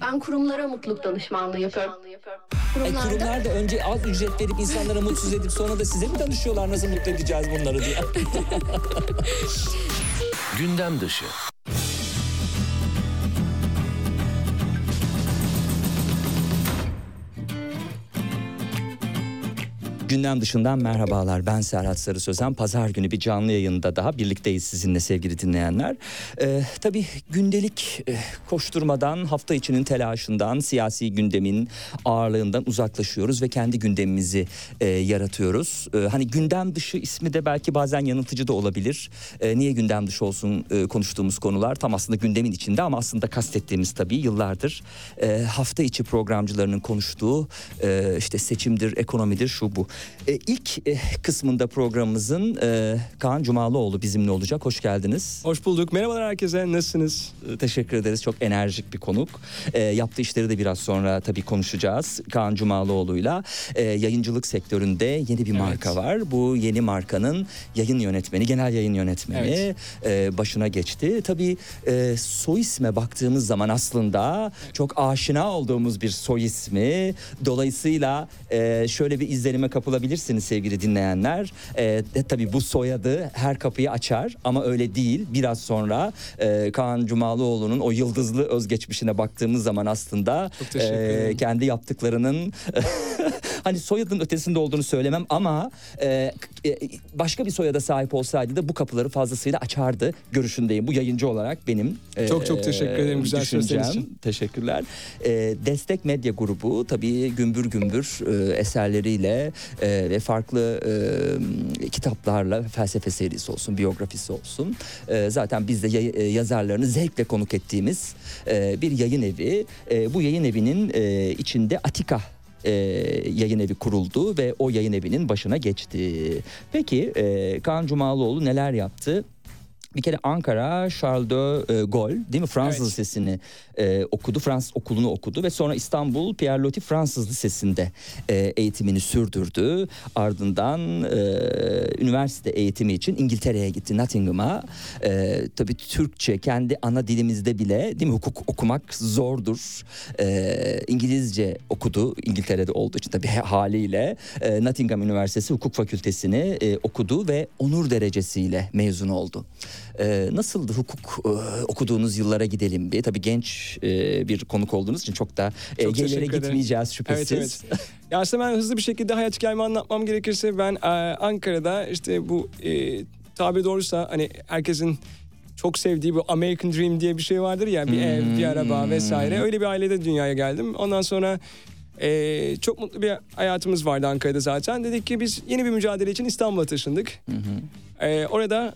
Ben kurumlara mutluluk danışmanlığı yapıyorum. E, Kurumlarda kurumlar da önce az ücret verip insanlara mutsuz edip sonra da size mi danışıyorlar nasıl mutlu edeceğiz bunları diye. Gündem dışı. Gündem dışından merhabalar. Ben Serhat Sarı Sözen. Pazar günü bir canlı yayında daha birlikteyiz sizinle sevgili dinleyenler. Ee, tabii gündelik e, koşturmadan, hafta içinin telaşından, siyasi gündemin ağırlığından uzaklaşıyoruz ve kendi gündemimizi e, yaratıyoruz. Ee, hani gündem dışı ismi de belki bazen yanıltıcı da olabilir. Ee, niye gündem dışı olsun e, konuştuğumuz konular? Tam aslında gündemin içinde ama aslında kastettiğimiz tabii yıllardır e, hafta içi programcılarının konuştuğu e, işte seçimdir, ekonomidir, şu bu. E, ilk e, kısmında programımızın e, Kaan Cumalıoğlu bizimle olacak. Hoş geldiniz. Hoş bulduk. Merhabalar herkese. Nasılsınız? E, Teşekkür ederiz. Çok enerjik bir konuk. E, yaptığı işleri de biraz sonra tabii konuşacağız. Kaan Cumalıoğlu'yla e, yayıncılık sektöründe yeni bir marka var. Bu yeni markanın yayın yönetmeni, genel yayın yönetmeni e, başına geçti. Tabii e, soy isme baktığımız zaman aslında çok aşina olduğumuz bir soy ismi. Dolayısıyla e, şöyle bir izlenime kapılabilirsiniz sevgili dinleyenler. E, de, tabii bu soyadı her kapıyı açar ama öyle değil. Biraz sonra e, Kaan Cumalıoğlu'nun o yıldızlı özgeçmişine baktığımız zaman aslında ederim. kendi yaptıklarının hani soyadın ötesinde olduğunu söylemem ama e, e, başka bir soyada sahip olsaydı da bu kapıları fazlasıyla açardı görüşündeyim. Bu yayıncı olarak benim e, Çok çok teşekkür ederim güzel sözleriniz için. Teşekkürler. E, Destek Medya Grubu tabii gümbür gümbür e, eserleriyle e, ve farklı e, kitaplarla felsefe serisi olsun, biyografisi olsun. E, zaten biz de yay- e, yazarlarını zevkle konuk ettiğimiz e, bir yayın evi. E, bu yayın evinin e, içinde Atika e, yayın evi kuruldu ve o yayın evinin başına geçti. Peki e, Kaan Cumalıoğlu neler yaptı? Bir kere Ankara Charles de Gaulle değil mi Fransız Evet. Lisesi'ni e, okudu. Fransız okulunu okudu ve sonra İstanbul Pierre Loti Fransız Lisesi'nde e, eğitimini sürdürdü. Ardından e, üniversite eğitimi için İngiltere'ye gitti Nottingham'a. E, tabii Türkçe kendi ana dilimizde bile değil mi hukuk okumak zordur. E, İngilizce okudu İngiltere'de olduğu için tabii haliyle e, Nottingham Üniversitesi Hukuk Fakültesini e, okudu ve onur derecesiyle mezun oldu. E, nasıldı hukuk e, okuduğunuz yıllara gidelim bir. Tabii genç e, bir konuk olduğunuz için çok da e, Çok gerilere gitmeyeceğiz Evet şüphesiz. evet. ya aslında ben hızlı bir şekilde hayat hikayemi anlatmam gerekirse ben e, Ankara'da işte bu e, tabi doğruysa hani herkesin çok sevdiği bu American Dream diye bir şey vardır ya bir ev, bir araba vesaire. Öyle bir ailede dünyaya geldim. Ondan sonra e, çok mutlu bir hayatımız vardı Ankara'da zaten. Dedik ki biz yeni bir mücadele için İstanbul'a taşındık. E, orada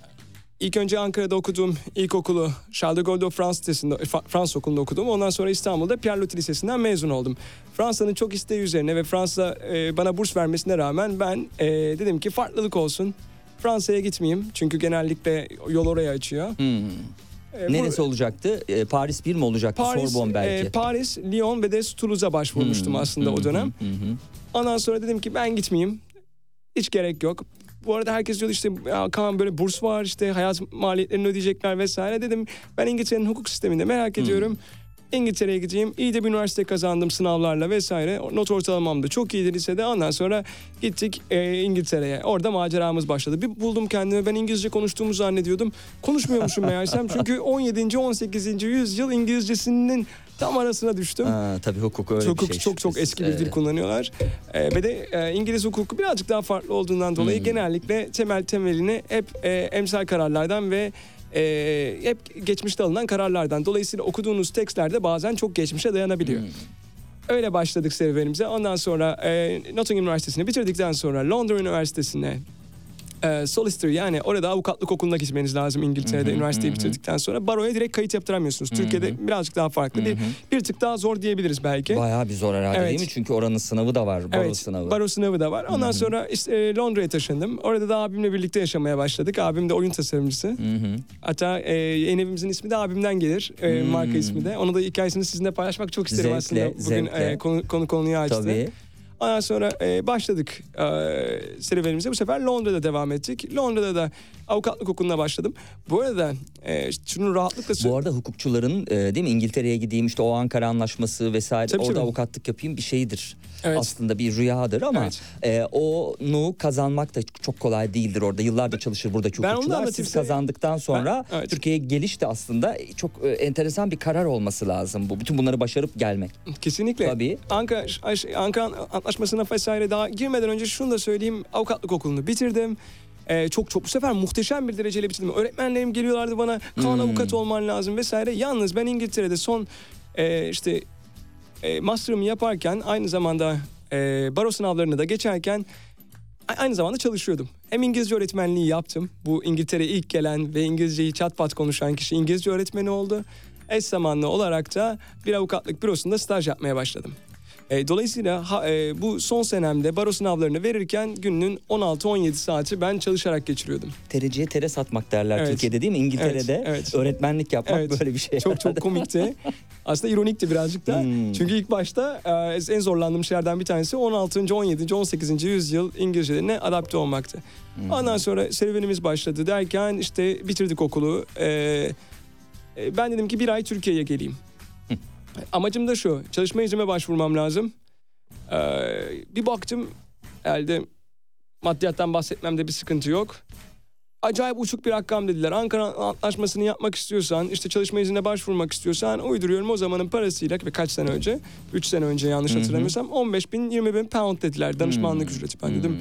ilk önce Ankara'da okuduğum ilkokulu Charles de Gaulle de France Lisesi'nde, Fransız okulunda okudum. Ondan sonra İstanbul'da Pierre Loti Lisesi'nden mezun oldum. Fransa'nın çok isteği üzerine ve Fransa e, bana burs vermesine rağmen ben e, dedim ki farklılık olsun. Fransa'ya gitmeyeyim çünkü genellikle yol oraya açıyor. Hmm. E, bu- Neresi olacaktı? E, Paris 1 mi olacaktı? Paris, Sorbonne belki. e, Paris, Lyon ve de Toulouse'a başvurmuştum Hmm, aslında o hı, dönem. hı, hı. Ondan sonra dedim ki ben gitmeyeyim. Hiç gerek yok. Bu arada herkes diyordu işte ya Kaan böyle burs var işte hayat maliyetlerini ödeyecekler vesaire dedim. Ben İngiltere'nin hukuk sisteminde merak ediyorum. İngiltere'ye gideyim. İyi de bir üniversite kazandım sınavlarla vesaire. Not ortalamam da çok iyiydi lisede. Ondan sonra gittik e, İngiltere'ye. Orada maceramız başladı. Bir buldum kendimi. Ben İngilizce konuştuğumu zannediyordum. Konuşmuyormuşum meğersem. Çünkü 17. 18. yüzyıl İngilizcesinin tam arasına düştüm. Ha, tabii hukuk öyle çok bir şey. çok çok eski bir dil kullanıyorlar. Ee, ve de e, İngiliz hukuku birazcık daha farklı olduğundan dolayı Hmm. genellikle temel temelini hep e, emsal kararlardan ve e, hep geçmişte alınan kararlardan. Dolayısıyla okuduğunuz tekstlerde bazen çok geçmişe dayanabiliyor. Hmm. Öyle başladık serüvenimize. Ondan sonra e, Nottingham Üniversitesi'ni bitirdikten sonra Londra Üniversitesi'ne e, solicitor yani orada avukatlık okuluna gitmeniz lazım İngiltere'de üniversiteyi bitirdikten sonra. Baroya direkt kayıt yaptıramıyorsunuz. Türkiye'de birazcık daha farklı. Bir, bir tık daha zor diyebiliriz belki. Bayağı bir zor herhalde Evet. değil mi? Çünkü oranın sınavı da var. Baro evet, sınavı. baro sınavı da var. Ondan sonra işte e, Londra'ya taşındım. Orada da abimle birlikte yaşamaya başladık. Abim de oyun tasarımcısı. Hı hı. Hatta e, yeni evimizin ismi de abimden gelir. E, Hmm. Marka ismi de. Onu da hikayesini sizinle paylaşmak çok isterim Zevkle, aslında. Bugün zevkle. e, konu, konu konuyu açtı. Tabii. Ondan sonra e, başladık e, serüvenimize. Bu sefer Londra'da devam ettik. Londra'da da avukatlık okuluna başladım. Bu arada e, şunu rahatlıkla Bu arada hukukçuların e, değil mi İngiltere'ye gideyim işte o Ankara Anlaşması vesaire Tabii, orada tabii. avukatlık yapayım bir şeydir. Evet. Aslında bir rüyadır ama Evet. e, onu kazanmak da çok kolay değildir orada. Yıllardır çalışır buradaki Ben onu da hukukçular. Siz size. kazandıktan sonra Ben- evet. Türkiye'ye geliş de aslında çok e, enteresan bir karar olması lazım bu. Bütün bunları başarıp gelmek. Kesinlikle. Tabii. Ankara, Ankara Antlaşması'na vesaire daha girmeden önce şunu da söyleyeyim. Avukatlık okulunu bitirdim. Ee, çok çok bu sefer muhteşem bir dereceyle bitirdim. Öğretmenlerim geliyorlardı bana Kaan Hmm. avukat olman lazım vesaire. Yalnız ben İngiltere'de son e, işte e, master'ımı yaparken aynı zamanda e, baro sınavlarını da geçerken aynı zamanda çalışıyordum. Hem İngilizce öğretmenliği yaptım. Bu İngiltere'ye ilk gelen ve İngilizceyi çat pat konuşan kişi İngilizce öğretmeni oldu. Eş zamanlı olarak da bir avukatlık bürosunda staj yapmaya başladım. E, dolayısıyla ha- e, bu son senemde baro sınavlarını verirken gününün 16-17 saati ben çalışarak geçiriyordum. Tereciye tere satmak derler Evet. Türkiye'de değil mi? İngiltere'de Evet, evet. öğretmenlik yapmak Evet. böyle bir şey. Çok çok komikti. Aslında ironikti birazcık da. Hmm. Çünkü ilk başta e, en zorlandığım şeylerden bir tanesi 16. 17. 18. yüzyıl İngilizcelerine adapte olmaktı. Ondan sonra serüvenimiz başladı derken işte bitirdik okulu. E, e, ben dedim ki bir ay Türkiye'ye geleyim. Amacım da şu. Çalışma iznime başvurmam lazım. E, bir baktım elde maddiyattan bahsetmemde bir sıkıntı yok. Acayip uçuk bir rakam dediler. Ankara Antlaşması'nı yapmak istiyorsan, işte çalışma iznine başvurmak istiyorsan uyduruyorum o zamanın parasıyla ve kaç sene önce, 3 sene önce yanlış hatırlamıyorsam 15 bin 20 bin pound dediler danışmanlık ücreti. Ben dedim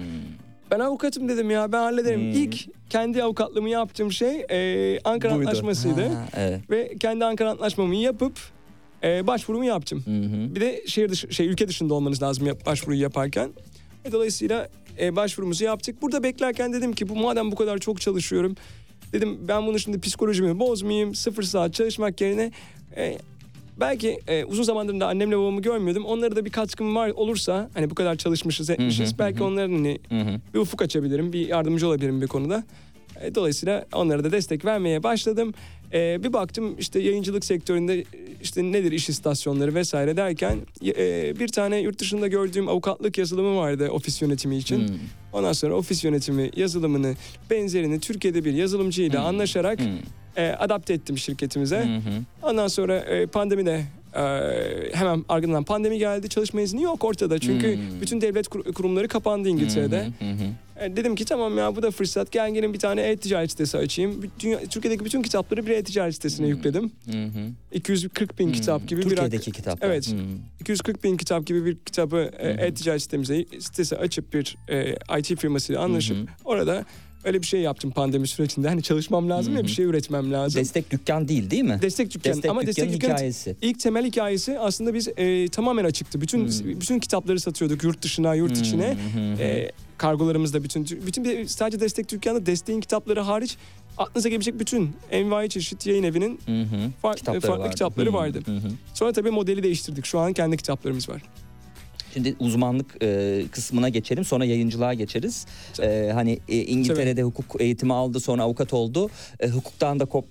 ben avukatım dedim ya ben hallederim. Hmm. İlk kendi avukatlığımı yaptığım şey e, Ankara Buydu. Antlaşması'ydı. Ha, evet. Ve kendi Ankara Antlaşmamı yapıp e, başvurumu yaptım. Hı hı. Bir de şehir dışı, şey ülke dışında olmanız lazım yap, başvuruyu yaparken. E, dolayısıyla e, başvurumuzu yaptık. Burada beklerken dedim ki bu madem bu kadar çok çalışıyorum. Dedim ben bunu şimdi psikolojimi bozmayayım. Sıfır saat çalışmak yerine e, belki e, uzun zamandır da annemle babamı görmüyordum. Onlara da bir katkım var olursa hani bu kadar çalışmışız etmişiz. hı, belki hı. onların hani Hı hı. bir ufuk açabilirim, bir yardımcı olabilirim bir konuda. E, Dolayısıyla onlara da destek vermeye başladım. E, bir baktım işte yayıncılık sektöründe e, işte nedir iş istasyonları vesaire derken e, bir tane yurt dışında gördüğüm avukatlık yazılımı vardı ofis yönetimi için. Hmm. Ondan sonra ofis yönetimi yazılımını benzerini Türkiye'de bir yazılımcıyla Hmm. anlaşarak Hmm. e, adapte ettim şirketimize. Hı. Ondan sonra e, pandemi de e, hemen ardından pandemi geldi. Çalışma izni yok ortada. Çünkü Hmm. bütün devlet kur- kurumları kapandı İngiltere'de. Hı hı. E, dedim ki tamam ya bu da fırsat. Gel gelin bir tane e-ticaret sitesi açayım. Bir Dünya, Türkiye'deki bütün kitapları bir e-ticaret sitesine yükledim. Hı hı. 240 bin kitap gibi bir Hmm. Türkiye'deki kitaplar. Evet. Hı. 240 bin kitap gibi bir kitabı e, e-ticaret sitemize sitesi açıp bir e, IT firmasıyla anlaşıp hı. orada öyle bir şey yaptım pandemi sürecinde. Hani çalışmam lazım ya bir şey üretmem lazım. Destek dükkan değil değil mi? destek dükkanı Destek ama destek dükkanı hikayesi. ilk temel hikayesi aslında biz e, tamamen açıktı. Bütün Hmm. bütün kitapları satıyorduk yurt dışına, yurt içine. Hı hı hı. E, kargolarımızda bütün bütün sadece destek dükkanı desteğin kitapları hariç aklınıza gelebilecek bütün envai çeşit yayın evinin Hı hı. farklı Kitapları farklı vardı. kitapları Hı, vardı. hı hı. Sonra tabii modeli değiştirdik. Şu an kendi kitaplarımız var. Şimdi uzmanlık e, kısmına geçelim sonra yayıncılığa geçeriz. E, hani e, İngiltere'de hukuk eğitimi aldı sonra avukat oldu. E, hukuktan da kopmuş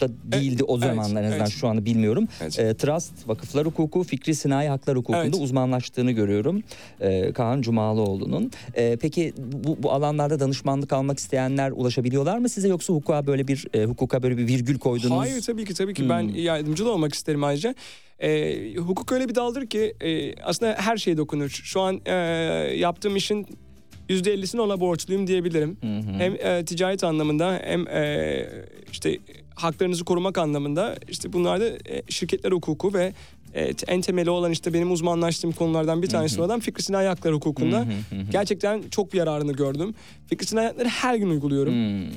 da değildi o evet, zamanlar en azından evet. şu anı bilmiyorum. Evet. E, trust, vakıflar hukuku, fikri sinayi haklar hukukunda Evet. uzmanlaştığını görüyorum. E, Kaan Cumalıoğlu'nun. E, peki bu, bu alanlarda danışmanlık almak isteyenler ulaşabiliyorlar mı size yoksa hukuka böyle bir e, hukuka böyle bir virgül koydunuz? Hayır tabii ki tabii ki Hmm. ben yardımcı da olmak isterim ayrıca. Ee, hukuk öyle bir daldır ki e, aslında her şeye dokunur. Şu an e, yaptığım işin %50'sini ona borçluyum diyebilirim. Hı hı. Hem e, ticaret anlamında hem e, işte haklarınızı korumak anlamında işte bunlar da e, şirketler hukuku ve e, en temeli olan işte benim uzmanlaştığım konulardan bir tanesi olan fikri sinayi hakları hukukunda gerçekten çok bir yararını gördüm. Fikri sinayi hakları her gün uyguluyorum.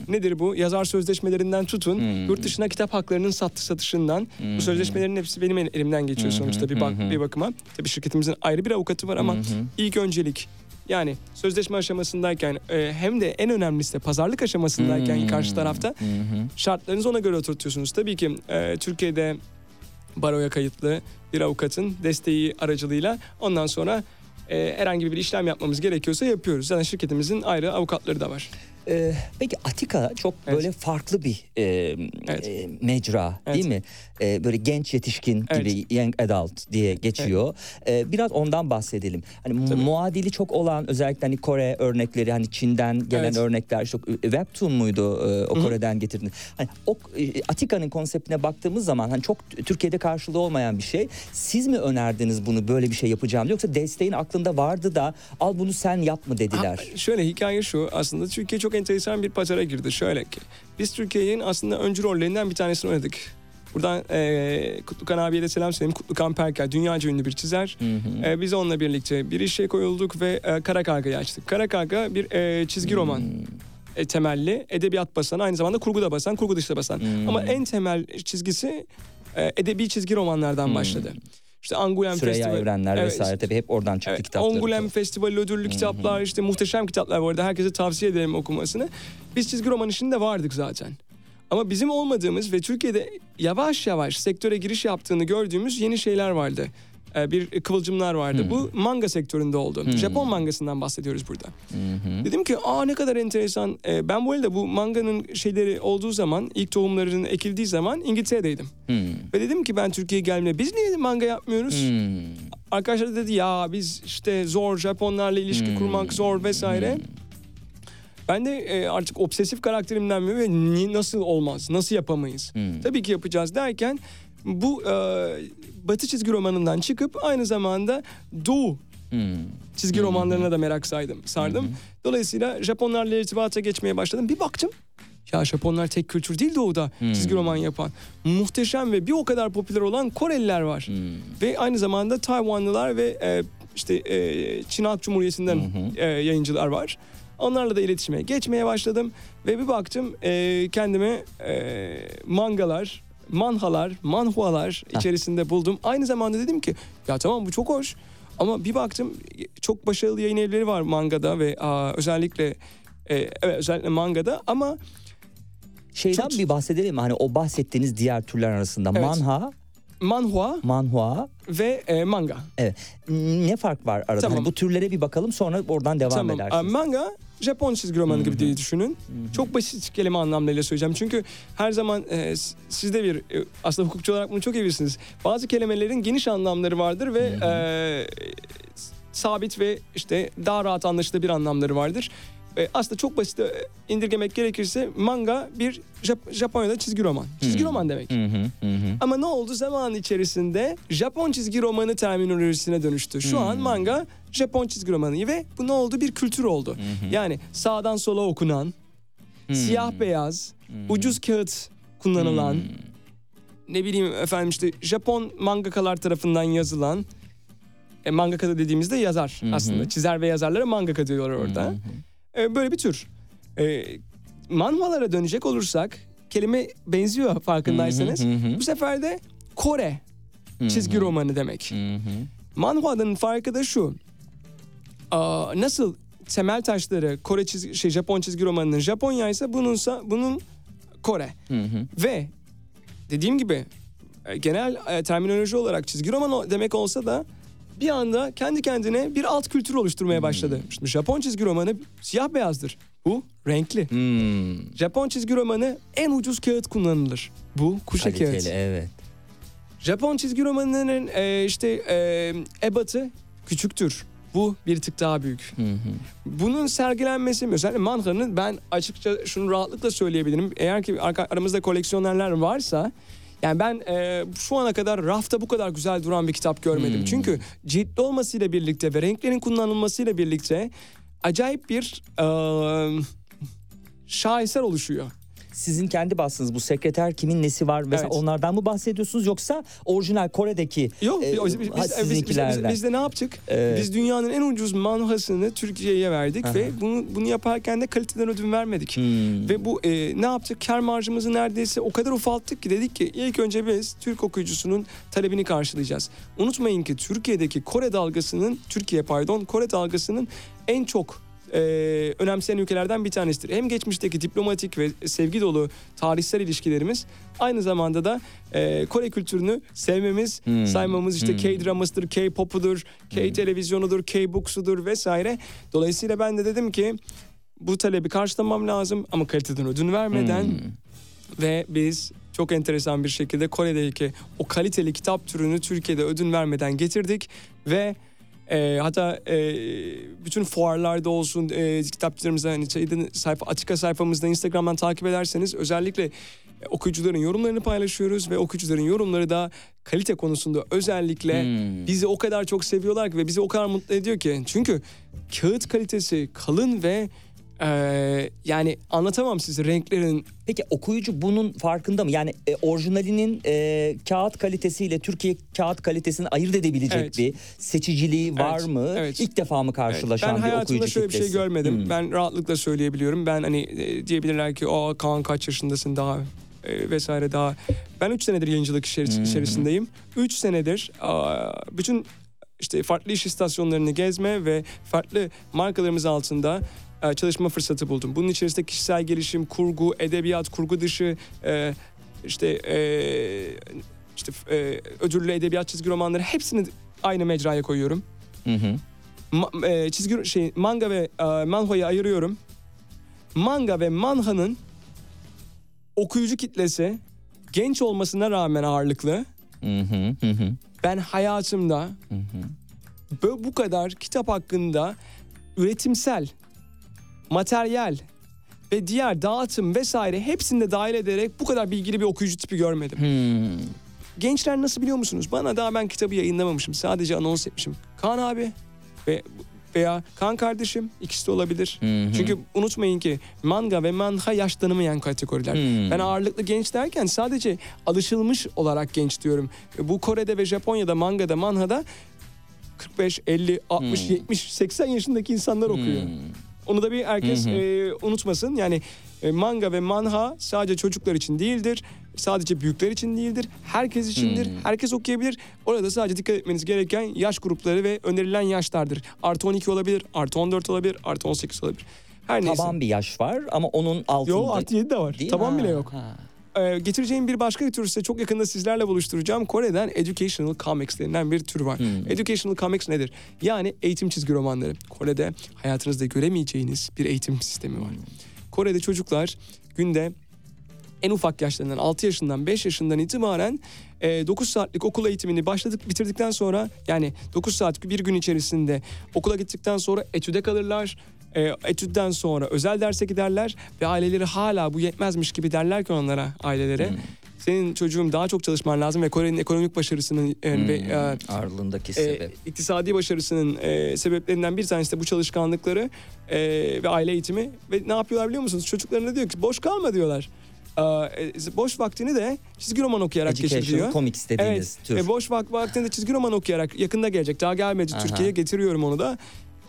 Nedir bu? Yazar sözleşmelerinden tutun, yurt dışına kitap haklarının satı satışından. Bu sözleşmelerin hepsi benim el- elimden geçiyor sonuçta bir, bak, bir bakıma. Tabii şirketimizin ayrı bir avukatı var ama ilk öncelik Yani sözleşme aşamasındayken e, hem de en önemlisi de pazarlık aşamasındayken Hmm. karşı tarafta şartlarınızı ona göre oturtuyorsunuz. Tabii ki e, Türkiye'de baroya kayıtlı bir avukatın desteği aracılığıyla ondan sonra e, herhangi bir işlem yapmamız gerekiyorsa yapıyoruz. Zaten şirketimizin ayrı avukatları da var. Ee, peki Atika çok Evet. böyle farklı bir e, Evet. e, mecra Evet. değil mi? E, böyle genç yetişkin Evet. gibi young adult diye geçiyor. E, biraz ondan bahsedelim. Hani Tabii. muadili çok olan özellikle hani Kore örnekleri hani Çin'den gelen Evet. örnekler çok webtoon muydu e, o. Kore'den getirdin. Hani o e, Atika'nın konseptine baktığımız zaman hani çok Türkiye'de karşılığı olmayan bir şey. Siz mi önerdiniz bunu böyle bir şey yapacağım yoksa desteğin aklında vardı da al bunu sen yap mı dediler? Ha, şöyle hikaye şu aslında Türkiye çok enteresan bir pazara girdi. Şöyle ki biz Türkiye'nin aslında öncü rollerinden bir tanesini oynadık. Buradan e, Kutlukan abiye de selam söyleyeyim. Kutlukan Perker dünyaca ünlü bir çizer. Hı hı. E, biz onunla birlikte bir işe koyulduk ve e, Kara Karga'yı açtık. Kara Karga bir e, çizgi roman e, temelli, edebiyat basan, aynı zamanda kurgu da basan, kurgu dışı da basan. Hmm. Ama en temel çizgisi e, edebi çizgi romanlardan Hmm. başladı. İşte Angulem Süreyya Festivali. Evrenler Evet. vesaire tabii hep oradan çıktı Evet, kitapları. Ongulem Festivali ödüllü kitaplar işte muhteşem kitaplar bu arada herkese tavsiye ederim okumasını. Biz çizgi roman işinde vardık zaten. Ama bizim olmadığımız ve Türkiye'de yavaş yavaş sektöre giriş yaptığını gördüğümüz yeni şeyler vardı. Ee, bir kıvılcımlar vardı. Hmm. Bu manga sektöründe oldu. Hmm. Japon mangasından bahsediyoruz burada. Hı. Dedim ki aa ne kadar enteresan. Ee, ben bu arada bu manganın şeyleri olduğu zaman ilk tohumlarının ekildiği zaman İngiltere'deydim. Hı. Ve dedim ki ben Türkiye'ye gelmeye biz niye manga yapmıyoruz? Hı. Arkadaşlar da dedi ya biz işte zor Japonlarla ilişki Hmm. kurmak zor vesaire. Ben de e, artık obsesif karakterimden mi ve nasıl olmaz, nasıl yapamayız? Hmm. Tabii ki yapacağız derken bu e, Batı çizgi romanından çıkıp aynı zamanda Doğu Hı. çizgi romanlarına da merak saydım, sardım. Dolayısıyla Japonlarla irtibata geçmeye başladım. Bir baktım ya Japonlar tek kültür değil Doğu'da çizgi roman yapan. Muhteşem ve bir o kadar popüler olan Koreliler var. Hı. Ve aynı zamanda Tayvanlılar ve e, işte e, Çin Halk Cumhuriyeti'nden e, yayıncılar var. Onlarla da iletişime geçmeye başladım ve bir baktım e, kendime e, mangalar, manhalar, manhualar içerisinde buldum. Aynı zamanda dedim ki ya tamam bu çok hoş ama bir baktım çok başarılı yayın evleri var mangada ve aa, özellikle e, evet özellikle mangada ama Şeyden Çok- bir bahsedelim? Hani o bahsettiğiniz diğer türler arasında Evet. manha, manhua manhua ve e, manga. evet. Ne fark var arada? Tamam. Hani bu türlere bir bakalım sonra oradan devam Tamam. edersiniz. Manga Japon çizgi romanı gibi diye düşünün. Çok basit kelime anlamlarıyla söyleyeceğim. Çünkü her zaman e, siz de bir e, aslında hukukçu olarak bunu çok iyi bilirsiniz. Bazı kelimelerin geniş anlamları vardır ve e, sabit ve işte daha rahat anlaşılır bir anlamları vardır. E, aslında çok basit e, indirgemek gerekirse manga bir Jap- Japonya'da çizgi roman. Çizgi Hmm. roman demek. Hı hı. Ama ne oldu zaman içerisinde Japon çizgi romanı terminolojisine dönüştü. Şu an Hmm. manga Japon çizgi romanı ve bu ne oldu? Bir kültür oldu. Yani sağdan sola okunan, Hmm. siyah beyaz, ucuz kağıt kullanılan, Hmm. ne bileyim efendim işte Japon mangakalar tarafından yazılan e, mangaka dediğimizde yazar Hı hı. aslında. Çizer ve yazarlara mangaka diyorlar orada. E, böyle bir tür. E, manhwalara dönecek olursak kelime benziyor farkındaysanız. Hı hı, hı hı. Bu sefer de Kore çizgi romanı demek. Manhwa'nın farkı da şu. Aa, nasıl temel taşları Kore çizgi, şey Japon çizgi romanının Japonya ise bununsa bunun Kore. Ve dediğim gibi e, genel e, terminoloji olarak çizgi roman demek olsa da bir anda kendi kendine bir alt kültür oluşturmaya başladı. Şimdi Japon çizgi romanı siyah beyazdır. Bu renkli. Hmm. Japon çizgi romanı en ucuz kağıt kullanılır. Bu kuşa Kaliteli kağıt. evet. Japon çizgi romanının e, işte e, ebatı küçüktür. Bu bir tık daha büyük. Hı hı. Bunun sergilenmesi özellikle manganın ben açıkça şunu rahatlıkla söyleyebilirim. Eğer ki aramızda koleksiyonerler varsa yani ben e, şu ana kadar rafta bu kadar güzel duran bir kitap görmedim. Hmm. Çünkü ciltli olmasıyla birlikte ve renklerin kullanılmasıyla birlikte acayip bir e, şaheser oluşuyor. Sizin kendi bastığınız bu sekreter kimin nesi var mesela Evet. onlardan mı bahsediyorsunuz yoksa orijinal Kore'deki Yok e, biz, biz, ha, biz, biz, biz, sizinkilerden? de ne yaptık? Evet. Biz dünyanın en ucuz manhasını Türkiye'ye verdik Aha. ve bunu bunu yaparken de kaliteden ödün vermedik. Hmm. Ve bu e, ne yaptık? Kar marjımızı neredeyse o kadar ufalttık ki dedik ki ilk önce biz Türk okuyucusunun talebini karşılayacağız. Unutmayın ki Türkiye'deki Kore dalgasının, Türkiye pardon Kore dalgasının en çok e, önemseyen ülkelerden bir tanesidir. Hem geçmişteki diplomatik ve sevgi dolu tarihsel ilişkilerimiz aynı zamanda da e, Kore kültürünü sevmemiz, Hmm. saymamız işte Hmm. K-dramasıdır, K-popudur, K-televizyonudur, K-booksudur vesaire. Dolayısıyla ben de dedim ki bu talebi karşılamam lazım ama kaliteden ödün vermeden Hmm. ve biz çok enteresan bir şekilde Kore'deki o kaliteli kitap türünü Türkiye'de ödün vermeden getirdik ve e, hatta e, bütün fuarlarda olsun e, kitapçılarımızda hani şeyden, sayfa açık sayfamızda Instagram'dan takip ederseniz özellikle e, okuyucuların yorumlarını paylaşıyoruz ve okuyucuların yorumları da kalite konusunda özellikle Hmm. bizi o kadar çok seviyorlar ki ve bizi o kadar mutlu ediyor ki. Çünkü kağıt kalitesi kalın ve e, yani anlatamam size renklerin Peki okuyucu bunun farkında mı? Yani e, orijinalinin e, kağıt kalitesiyle Türkiye kağıt kalitesini ayırt edebilecek Evet. bir seçiciliği var Evet, mı? evet. İlk defa mı karşılaşan ben bir hayatımda okuyucu şöyle bir kitlesi? şey görmedim. Hmm. Ben rahatlıkla söyleyebiliyorum. Ben hani e, diyebilirler ki o Kaan kaç yaşındasın daha e, vesaire daha. Ben 3 senedir yayıncılık içeris- Hmm. içerisindeyim. 3 senedir aa, bütün işte farklı iş istasyonlarını gezme ve farklı markalarımız altında e, çalışma fırsatı buldum. Bunun içerisinde kişisel gelişim, kurgu, edebiyat, kurgu dışı e, işte e, işte e, ödüllü edebiyat çizgi romanları hepsini aynı mecraya koyuyorum. Hı hı. Ma- e, çizgi şey manga ve e, manhwa'yı ayırıyorum. Manga ve manhanın okuyucu kitlesi genç olmasına rağmen ağırlıklı. Hı hı, hı Ben hayatımda hı hı. bu kadar kitap hakkında üretimsel, materyal ve diğer dağıtım vesaire hepsini de dahil ederek bu kadar bilgili bir okuyucu tipi görmedim. Hmm. Gençler nasıl biliyor musunuz? Bana daha ben kitabı yayınlamamışım. Sadece anons etmişim. Kaan abi ve veya Kaan kardeşim ikisi de olabilir. Hı hı. Çünkü unutmayın ki manga ve manha yaş tanımayan kategoriler. Hmm. Ben ağırlıklı genç derken sadece alışılmış olarak genç diyorum. Bu Kore'de ve Japonya'da mangada manhada 45, 50, 60, Hmm. 70, 80 yaşındaki insanlar okuyor. Hmm. Onu da bir herkes Hı hı. e, unutmasın. Yani e, manga ve manha sadece çocuklar için değildir. Sadece büyükler için değildir. Herkes içindir. Hmm. Herkes okuyabilir. Orada sadece dikkat etmeniz gereken yaş grupları ve önerilen yaşlardır. Artı 12 olabilir, artı 14 olabilir, artı 18 olabilir. Her neyse. Taban bir yaş var ama onun altında. Yo artı 7 de var. Değil Taban mi? bile Ha, yok. ha. Ee, getireceğim bir başka tür ise çok yakında sizlerle buluşturacağım. Kore'den educational comics denilen bir tür var. Hmm. Educational comics nedir? Yani eğitim çizgi romanları. Kore'de hayatınızda göremeyeceğiniz bir eğitim sistemi var. Kore'de çocuklar günde en ufak yaşlarından 6 yaşından 5 yaşından itibaren e, 9 saatlik okul eğitimini başladık bitirdikten sonra yani 9 saat bir gün içerisinde okula gittikten sonra etüde kalırlar. E, etüden sonra özel derse giderler ve aileleri hala bu yetmezmiş gibi derler ki onlara ailelere. Hmm. Senin çocuğum daha çok çalışman lazım ve Kore'nin ekonomik başarısının e, ve Hmm. e, Ağırlığındaki e, sebep. iktisadi başarısının e, sebeplerinden bir tanesi de bu çalışkanlıkları e, ve aile eğitimi ve ne yapıyorlar biliyor musunuz? Çocuklarına diyor ki boş kalma diyorlar. E, boş vaktini de çizgi roman okuyarak geçir diyor. Educational comics dediğiniz Evet. tür. E, boş vak vaktini de çizgi roman okuyarak yakında gelecek. Daha gelmedi Aha. Türkiye'ye getiriyorum onu da.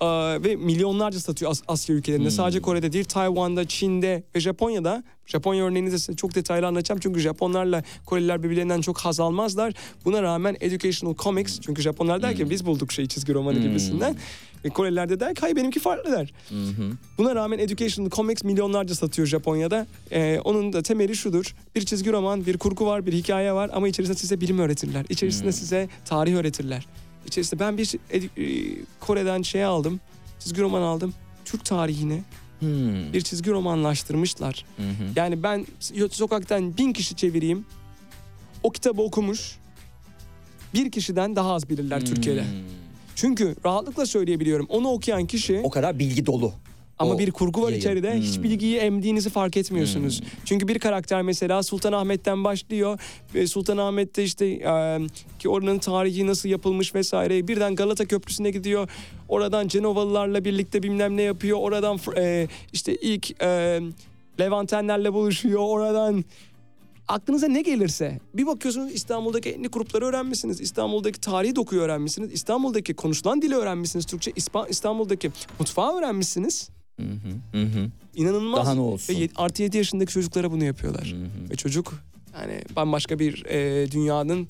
Aa, ve milyonlarca satıyor As- Asya ülkelerinde. Hmm. Sadece Kore'de değil, Tayvan'da, Çin'de ve Japonya'da. Japonya örneğini de size çok detaylı anlatacağım. Çünkü Japonlarla Koreliler birbirlerinden çok haz almazlar. Buna rağmen educational comics. Çünkü Japonlar der ki biz bulduk şey çizgi romanı Hmm. gibisinden. Ve Koreliler de der ki hayır benimki farklı der. Hı. Buna rağmen Educational Comics milyonlarca satıyor Japonya'da. Ee, onun da temeli şudur. Bir çizgi roman, bir kurgu var, bir hikaye var ama içerisinde size bilim öğretirler. İçerisinde Hmm. size tarih öğretirler. İçerisinde ben bir edu- e, Kore'den şey aldım, çizgi roman aldım. Türk tarihini Hmm. bir çizgi romanlaştırmışlar. Hı hı. Yani ben sokaktan bin kişi çevireyim. O kitabı okumuş. Bir kişiden daha az bilirler Türkiye'de. Hmm. Çünkü rahatlıkla söyleyebiliyorum. Onu okuyan kişi O kadar bilgi dolu. Ama O bir kurgu var yayın. içeride. Hiç Hmm. bilgiyi emdiğinizi fark etmiyorsunuz. Çünkü bir karakter mesela Sultanahmet'ten başlıyor. Ve Sultanahmet'te işte e, ki oranın tarihi nasıl yapılmış vesaire. Birden Galata Köprüsü'ne gidiyor. Oradan Cenovalılarla birlikte bilmem ne yapıyor. Oradan e, işte ilk e, Levantenlerle buluşuyor oradan. Aklınıza ne gelirse bir bakıyorsunuz İstanbul'daki etnik grupları öğrenmişsiniz. İstanbul'daki tarihi dokuyu öğrenmişsiniz. İstanbul'daki konuşulan dili öğrenmişsiniz. Türkçe İspa- İstanbul'daki mutfağı öğrenmişsiniz. Hı hı, hı hı. İnanılmaz. Daha ne olsun? Ve yet- artı 7 yaşındaki çocuklara bunu yapıyorlar. Ve çocuk yani bambaşka bir e, dünyanın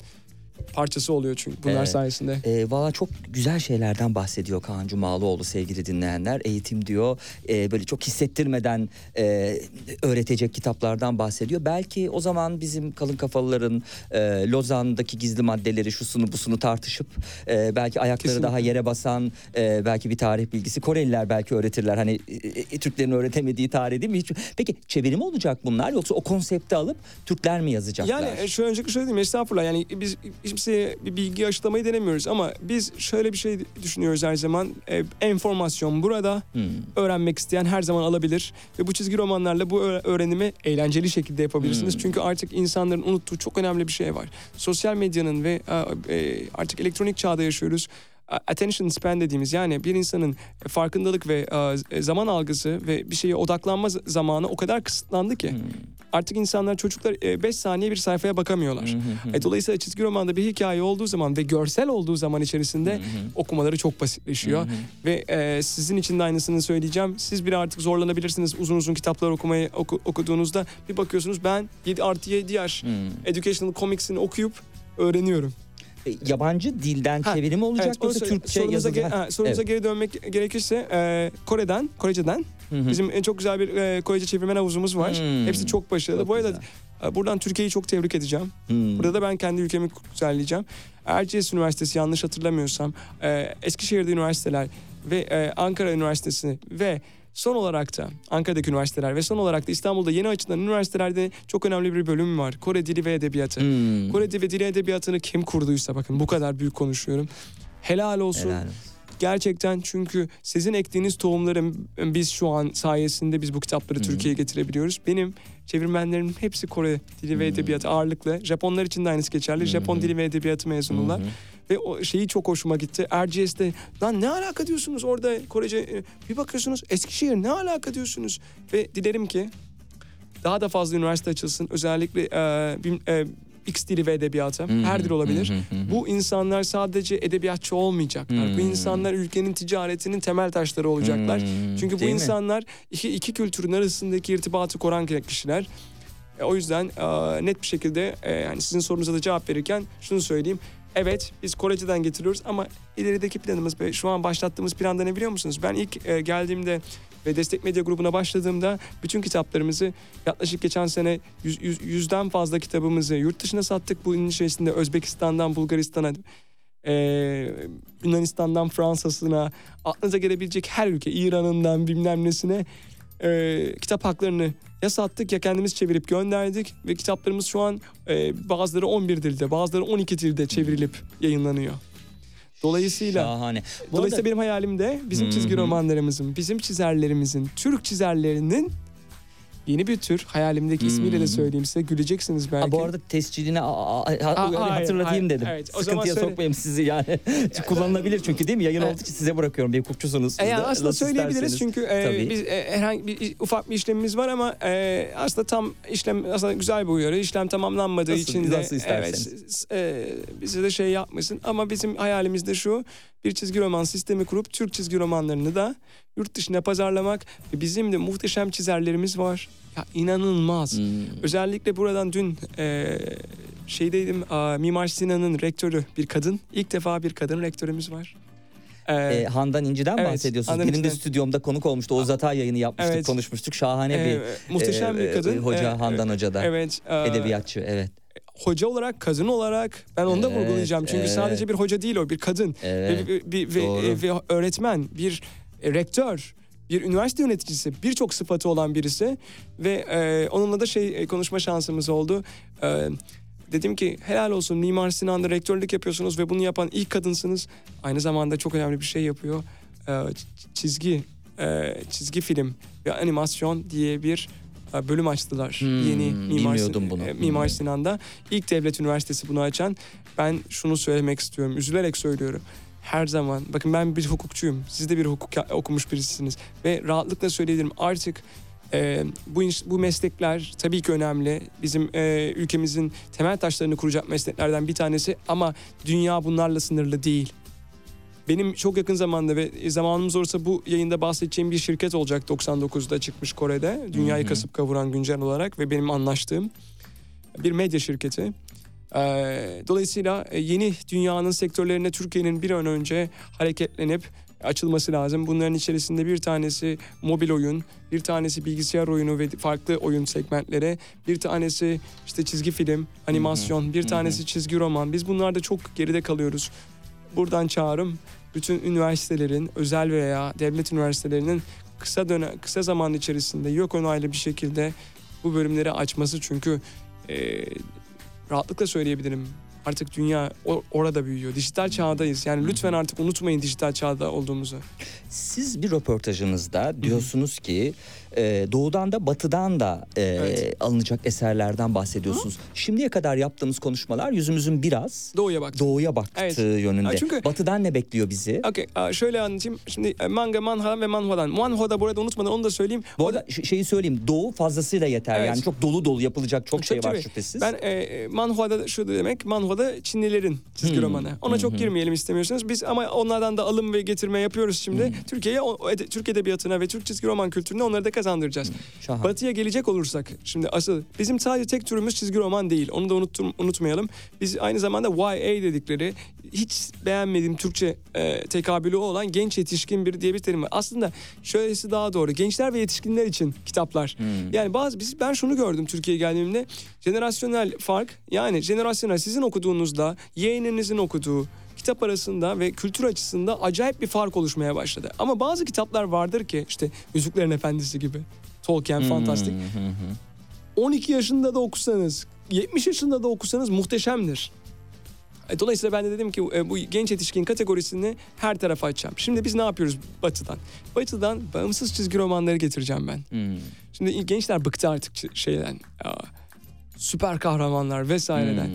parçası oluyor çünkü bunlar Evet. sayesinde. E, Valla çok güzel şeylerden bahsediyor Kaan Cumalıoğlu sevgili dinleyenler. Eğitim diyor e, böyle çok hissettirmeden e, öğretecek kitaplardan bahsediyor. Belki o zaman bizim kalın kafalıların e, Lozan'daki gizli maddeleri şusunu busunu tartışıp e, belki ayakları Kesinlikle. daha yere basan e, belki bir tarih bilgisi Koreliler belki öğretirler. Hani e, e, Türklerin öğretemediği tarih değil mi? Hiç, peki çeviri mi olacak bunlar yoksa o konsepti alıp Türkler mi yazacaklar? Yani e, şöyle diyeyim estağfurullah yani biz kimseye bir bilgi aşılamayı denemiyoruz ama biz şöyle bir şey düşünüyoruz her zaman. E, enformasyon burada. Hmm. Öğrenmek isteyen her zaman alabilir ve bu çizgi romanlarla bu öğ- öğrenimi eğlenceli şekilde yapabilirsiniz. Hmm. Çünkü artık insanların unuttuğu çok önemli bir şey var. Sosyal medyanın ve e, e, artık elektronik çağda yaşıyoruz. Attention span dediğimiz yani bir insanın farkındalık ve e, zaman algısı ve bir şeye odaklanma zamanı o kadar kısıtlandı ki Hmm. artık insanlar çocuklar 5 saniye bir sayfaya bakamıyorlar. E, dolayısıyla çizgi romanda bir hikaye olduğu zaman ve görsel olduğu zaman içerisinde okumaları çok basitleşiyor. Ve e, sizin için de aynısını söyleyeceğim. Siz bir artık zorlanabilirsiniz uzun uzun kitaplar okumayı oku- okuduğunuzda. Bir bakıyorsunuz ben 7 artı 7 yaş Hmm. Educational Comics'ini okuyup öğreniyorum. E, Yabancı dilden Ha, çeviri mi olacak Evet, yoksa Türkçe sorunuza, yazılı? ge- Ha, sorunuza evet. geri dönmek gerekirse e, Kore'den, Korece'den Hı hı. bizim en çok güzel bir e, Korece çevirmen havuzumuz var. Hmm. Hepsi çok başarılı. Çok Bu arada güzel. e, buradan Türkiye'yi çok tebrik edeceğim. Hmm. Burada da ben kendi ülkemi güzelleyeceğim. Erciyes Üniversitesi yanlış hatırlamıyorsam, e, Eskişehir'de üniversiteler ve e, Ankara Üniversitesi ve son olarak da Ankara'daki üniversiteler ve son olarak da İstanbul'da yeni açılan üniversitelerde çok önemli bir bölüm var. Kore Dili ve Edebiyatı. Hmm. Kore Dili ve Dili Edebiyatı'nı kim kurduysa bakın bu kadar büyük konuşuyorum. Helal olsun. Helal olsun. Gerçekten çünkü sizin ektiğiniz tohumların biz şu an sayesinde biz bu kitapları Hı hı. Türkiye'ye getirebiliyoruz. Benim çevirmenlerim hepsi Kore dili ve edebiyatı ağırlıklı. Japonlar için de aynısı geçerli. Hı Japon dili ve edebiyatı mezunular. Hı hı. Ve o şeyi çok hoşuma gitti. Erciyes'te lan ne alaka diyorsunuz orada Korece e, bir bakıyorsunuz Eskişehir ne alaka diyorsunuz. Ve dilerim ki daha da fazla üniversite açılsın. Özellikle e, bim- e, X dili ve edebiyatı. Hı. Her dil olabilir. Hı. Bu insanlar sadece edebiyatçı olmayacaklar. Bu Hmm. insanlar ülkenin ticaretinin temel taşları olacaklar. Hmm, Çünkü bu değil mi? insanlar iki, iki kültürün arasındaki irtibatı kuran kişiler. E, o yüzden e, net bir şekilde e, yani sizin sorunuza da cevap verirken şunu söyleyeyim. Evet biz Korece'den getiriyoruz ama ilerideki planımız ve şu an başlattığımız planda ne biliyor musunuz? Ben ilk e, geldiğimde ve Destek Medya grubuna başladığımda bütün kitaplarımızı yaklaşık geçen sene yüz, yüz- yüzden fazla kitabımızı yurt dışına sattık. Bunun içerisinde Özbekistan'dan Bulgaristan'a e, Yunanistan'dan Fransa'sına aklınıza gelebilecek her ülke İran'ından bilmem nesine e, kitap haklarını ya sattık ya kendimiz çevirip gönderdik ve kitaplarımız şu an e, bazıları 11 dilde bazıları 12 dilde çevrilip yayınlanıyor. Dolayısıyla Şahane. Bu Dolayısıyla arada- benim hayalim de bizim çizgi romanlarımızın, bizim çizerlerimizin, Türk çizerlerinin yeni bir tür hayalimdeki ismiyle Hı de hı. söyleyeyim size güleceksiniz belki. Ha, bu arada tescilini a- a- a- hayır, hatırlatayım hayır. dedim. Evet, o zaman Sıkıntıya söyle. sokmayayım sizi yani. Kullanılabilir çünkü değil mi? Yayın Evet. olduğu için size bırakıyorum. Bir hukukçusunuz. E yani aslında söyleyebiliriz isterseniz. çünkü e, Tabii. biz e, herhangi bir ufak bir işlemimiz var ama e, aslında tam işlem aslında güzel bir uyarı. İşlem tamamlanmadığı Nasıl- için de nasıl isterseniz. evet e, bize de şey yapmasın ama bizim hayalimiz de şu bir çizgi roman sistemi kurup Türk çizgi romanlarını da yurt dışına pazarlamak bizim de muhteşem çizerlerimiz var. Ya inanılmaz. Hmm. Özellikle buradan dün e, şeydeydim a, Mimar Sinan'ın rektörü bir kadın. İlk defa bir kadın rektörümüz var. E, E, Handan İnci'den Evet, bahsediyorsunuz. Handan Benim de İnci'den. stüdyomda konuk olmuştu. Oğuz Atay yayını yapmıştık, Evet. konuşmuştuk. Şahane e, bir muhteşem e, bir kadın. e, hoca E, Handan Hoca da. Evet. e, Edebiyatçı evet. Hoca olarak, kadın olarak ben onu da Evet, vurgulayacağım. Çünkü evet. sadece bir hoca değil o, bir kadın. Evet. Ve, bir, ve, e, ve öğretmen, bir e, rektör, bir üniversite yöneticisi, birçok sıfatı olan birisi ve e, onunla da şey e, konuşma şansımız oldu. E, dedim ki helal olsun Mimar Sinan'da rektörlük yapıyorsunuz ve bunu yapan ilk kadınsınız. Aynı zamanda çok önemli bir şey yapıyor. E, çizgi e, çizgi film ve animasyon diye bir e, bölüm açtılar. Hmm, Yeni Mimar, Sin- bunu. e, Mimar. Sinan'da ilk devlet üniversitesi bunu açan. Ben şunu söylemek istiyorum. Üzülerek söylüyorum. Her zaman bakın ben bir hukukçuyum. Siz de bir hukuk okumuş birisiniz ve rahatlıkla söyleyebilirim. Artık E, bu bu meslekler tabii ki önemli. Bizim e, ülkemizin temel taşlarını kuracak mesleklerden bir tanesi ama dünya bunlarla sınırlı değil. Benim çok yakın zamanda ve zamanımız olursa bu yayında bahsedeceğim bir şirket olacak 99'da çıkmış Kore'de. Dünyayı kasıp kavuran güncel olarak ve benim anlaştığım bir medya şirketi. Ee, dolayısıyla e, yeni dünyanın sektörlerine Türkiye'nin bir an önce hareketlenip açılması lazım. Bunların içerisinde bir tanesi mobil oyun, bir tanesi bilgisayar oyunu ve farklı oyun segmentleri, bir tanesi işte çizgi film, animasyon, bir tanesi çizgi roman. Biz bunlarda çok geride kalıyoruz. Buradan çağrım bütün üniversitelerin, özel veya devlet üniversitelerinin kısa dönem kısa zaman içerisinde yok onaylı bir şekilde bu bölümleri açması çünkü e, rahatlıkla söyleyebilirim. Artık dünya orada büyüyor. Dijital çağdayız. Yani lütfen artık unutmayın dijital çağda olduğumuzu. Siz bir röportajınızda diyorsunuz ki e, doğudan da batıdan da e, Evet. alınacak eserlerden bahsediyorsunuz. Şimdiye kadar yaptığımız konuşmalar yüzümüzün biraz Doğuya bak. doğuya baktığı Evet. yönünde. Çünkü- Batıdan ne bekliyor bizi? Okey, aa, şöyle anlatayım. Şimdi e, manga, manhwa ve manhwadan. Manhwa'da burada unutmadan onu da söyleyeyim. Bu O arada ş- şeyi söyleyeyim. Doğu fazlasıyla yeter. Evet. Yani çok dolu dolu yapılacak çok şey var tabii. şüphesiz. Ben e, e, manhwa'da şu demek, manhwa'da Çinlilerin çizgi Hmm. romanı. Ona çok girmeyelim istemiyorsunuz. Biz ama onlardan da alım ve getirme yapıyoruz şimdi. Hmm. Türkiye'ye, o- o Türk edebiyatına ve Türk çizgi roman kültürüne onları da kazandıracağız. Şahane. Batı'ya gelecek olursak şimdi asıl bizim sadece tek türümüz çizgi roman değil. Onu da unuttum, unutmayalım. Biz aynı zamanda YA dedikleri hiç beğenmediğim Türkçe e, tekabülü olan genç yetişkin bir diye bir terim var. Aslında şöylesi daha doğru. Gençler ve yetişkinler için kitaplar. Hmm. Yani bazı biz ben şunu gördüm Türkiye'ye geldiğimde. Jenerasyonel fark yani jenerasyonel sizin okuduğunuzda yeğeninizin okuduğu kitap arasında ve kültür açısında acayip bir fark oluşmaya başladı. Ama bazı kitaplar vardır ki işte Yüzüklerin Efendisi gibi. Tolkien, fantastik. Hı hı hı. 12 yaşında da okusanız, 70 yaşında da okusanız muhteşemdir. E, Dolayısıyla ben de dedim ki e, bu genç yetişkin kategorisini her tarafa açacağım. Şimdi biz ne yapıyoruz Batı'dan? Batı'dan bağımsız çizgi romanları getireceğim ben. Hmm. Şimdi gençler bıktı artık şeyden. Süper kahramanlar vesaireden. Hmm.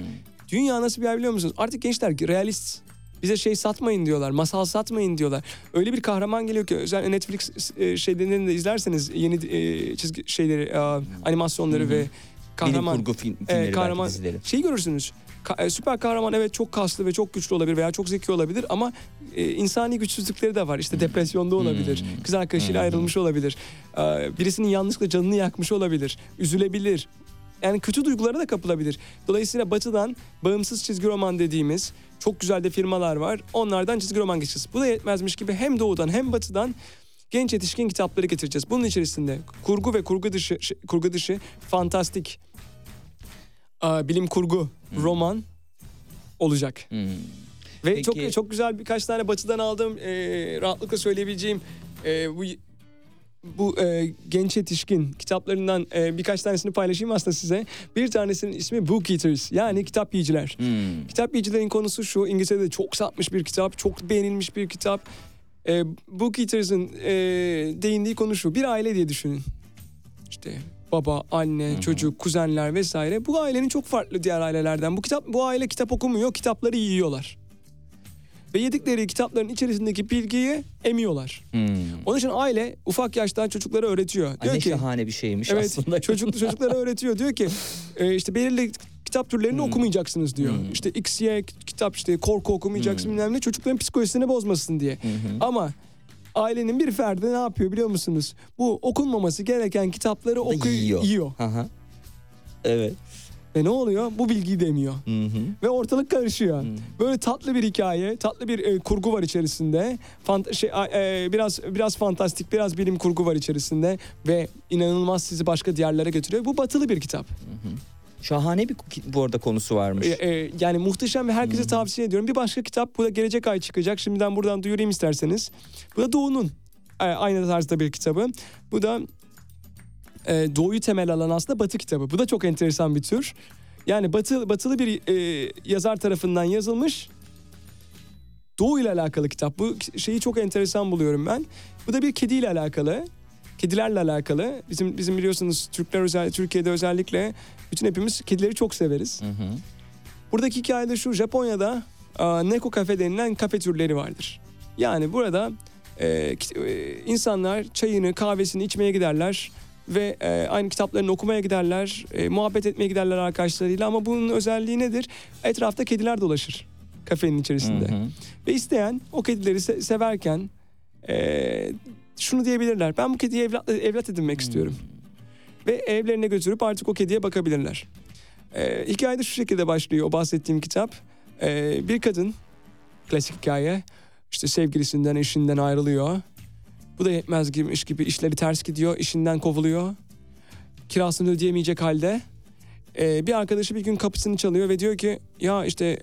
Dünya nasıl bir yer biliyor musunuz? Artık gençler realist. Bize şey satmayın diyorlar, masal satmayın diyorlar. Öyle bir kahraman geliyor ki özellikle Netflix e, şeylerini de izlerseniz yeni e, çizgi şeyleri, e, animasyonları Hı hı. ve kahraman Bilim kurgu film, e, filmleri belki kahraman dizileri. şeyi görürsünüz. Ka- e, süper kahraman evet çok kaslı ve çok güçlü olabilir veya çok zeki olabilir ama e, insani güçsüzlükleri de var. İşte depresyonda olabilir. Hmm. Kız arkadaşıyla Hmm. ayrılmış olabilir. E, birisinin yanlışlıkla canını yakmış olabilir. Üzülebilir. Yani kötü duygulara da kapılabilir. Dolayısıyla batıdan bağımsız çizgi roman dediğimiz çok güzel de firmalar var. Onlardan çizgi roman geçeceğiz. Bu da yetmezmiş gibi hem doğudan hem batıdan genç yetişkin kitapları getireceğiz. Bunun içerisinde kurgu ve kurgu dışı kurgu dışı fantastik bilim kurgu roman olacak. Hmm. Ve Peki- çok çok güzel birkaç tane batıdan aldığım e, rahatlıkla söyleyebileceğim e, bu bu e, genç yetişkin kitaplarından e, birkaç tanesini paylaşayım aslında size. Bir tanesinin ismi Book Eaters yani kitap yiyiciler. Hmm. Kitap yiyicilerin konusu şu İngiltere'de çok satmış bir kitap, çok beğenilmiş bir kitap. E, Book Eaters'ın e, değindiği konu şu bir aile diye düşünün. İşte baba, anne, çocuk, kuzenler vesaire. Bu ailenin çok farklı diğer ailelerden. Bu kitap bu aile kitap okumuyor, kitapları yiyorlar. Ve yedikleri kitapların içerisindeki bilgiyi emiyorlar. Hmm. Onun için aile ufak yaştan çocuklara öğretiyor. Diyor ne ki şahane bir şeymiş Evet aslında. çocuk çocuklara öğretiyor diyor ki e, işte belirli kitap türlerini okumayacaksınız diyor. Hmm. İşte X, Y kitap işte korku okumayacaksın bilmem ne çocukların psikolojisini bozmasın diye. Hı. Ama ailenin bir ferdi ne yapıyor biliyor musunuz? Bu okunmaması gereken kitapları okuyor, yiyor. yiyor. Aha. Evet. Ve ne oluyor? Bu bilgiyi de emiyor. Hı hı. Ve ortalık karışıyor. Hmm. Böyle tatlı bir hikaye, tatlı bir e, kurgu var içerisinde. Fant- şey e, biraz biraz fantastik, biraz bilim kurgu var içerisinde ve inanılmaz sizi başka diyarlara götürüyor. Bu batılı bir kitap. Şahane bir bu arada konusu varmış. E, e, yani muhteşem ve herkese tavsiye ediyorum. Bir başka kitap bu da gelecek ay çıkacak. Şimdiden buradan duyurayım isterseniz. Bu da Doğu'nun e, aynı tarzda bir kitabı. Bu da e, Doğu'yu temel alan aslında Batı kitabı. Bu da çok enteresan bir tür. Yani batı, batılı bir e, yazar tarafından yazılmış Doğu ile alakalı kitap. Bu şeyi çok enteresan buluyorum ben. Bu da bir kediyle alakalı. Kedilerle alakalı. Bizim bizim biliyorsunuz Türkler özel Türkiye'de özellikle bütün hepimiz kedileri çok severiz. Hı hı. Buradaki hikaye de şu Japonya'da aa, Neko kafe denilen kafe türleri vardır. Yani burada e, e, insanlar çayını kahvesini içmeye giderler. Ve e, aynı kitaplarını okumaya giderler, e, muhabbet etmeye giderler arkadaşlarıyla ama bunun özelliği nedir? Etrafta kediler dolaşır kafenin içerisinde. Hı hı. Ve isteyen o kedileri se- severken e, şunu diyebilirler. Ben bu kediyi evlat, evlat edinmek istiyorum. Ve evlerine götürüp artık o kediye bakabilirler. E, hikaye de şu şekilde başlıyor o bahsettiğim kitap. E, bir kadın, klasik hikaye, işte sevgilisinden, eşinden ayrılıyor. Bu da yetmez gibi, iş gibi işleri ters gidiyor, işinden kovuluyor. Kirasını ödeyemeyecek halde. E, bir arkadaşı bir gün kapısını çalıyor ve diyor ki ya işte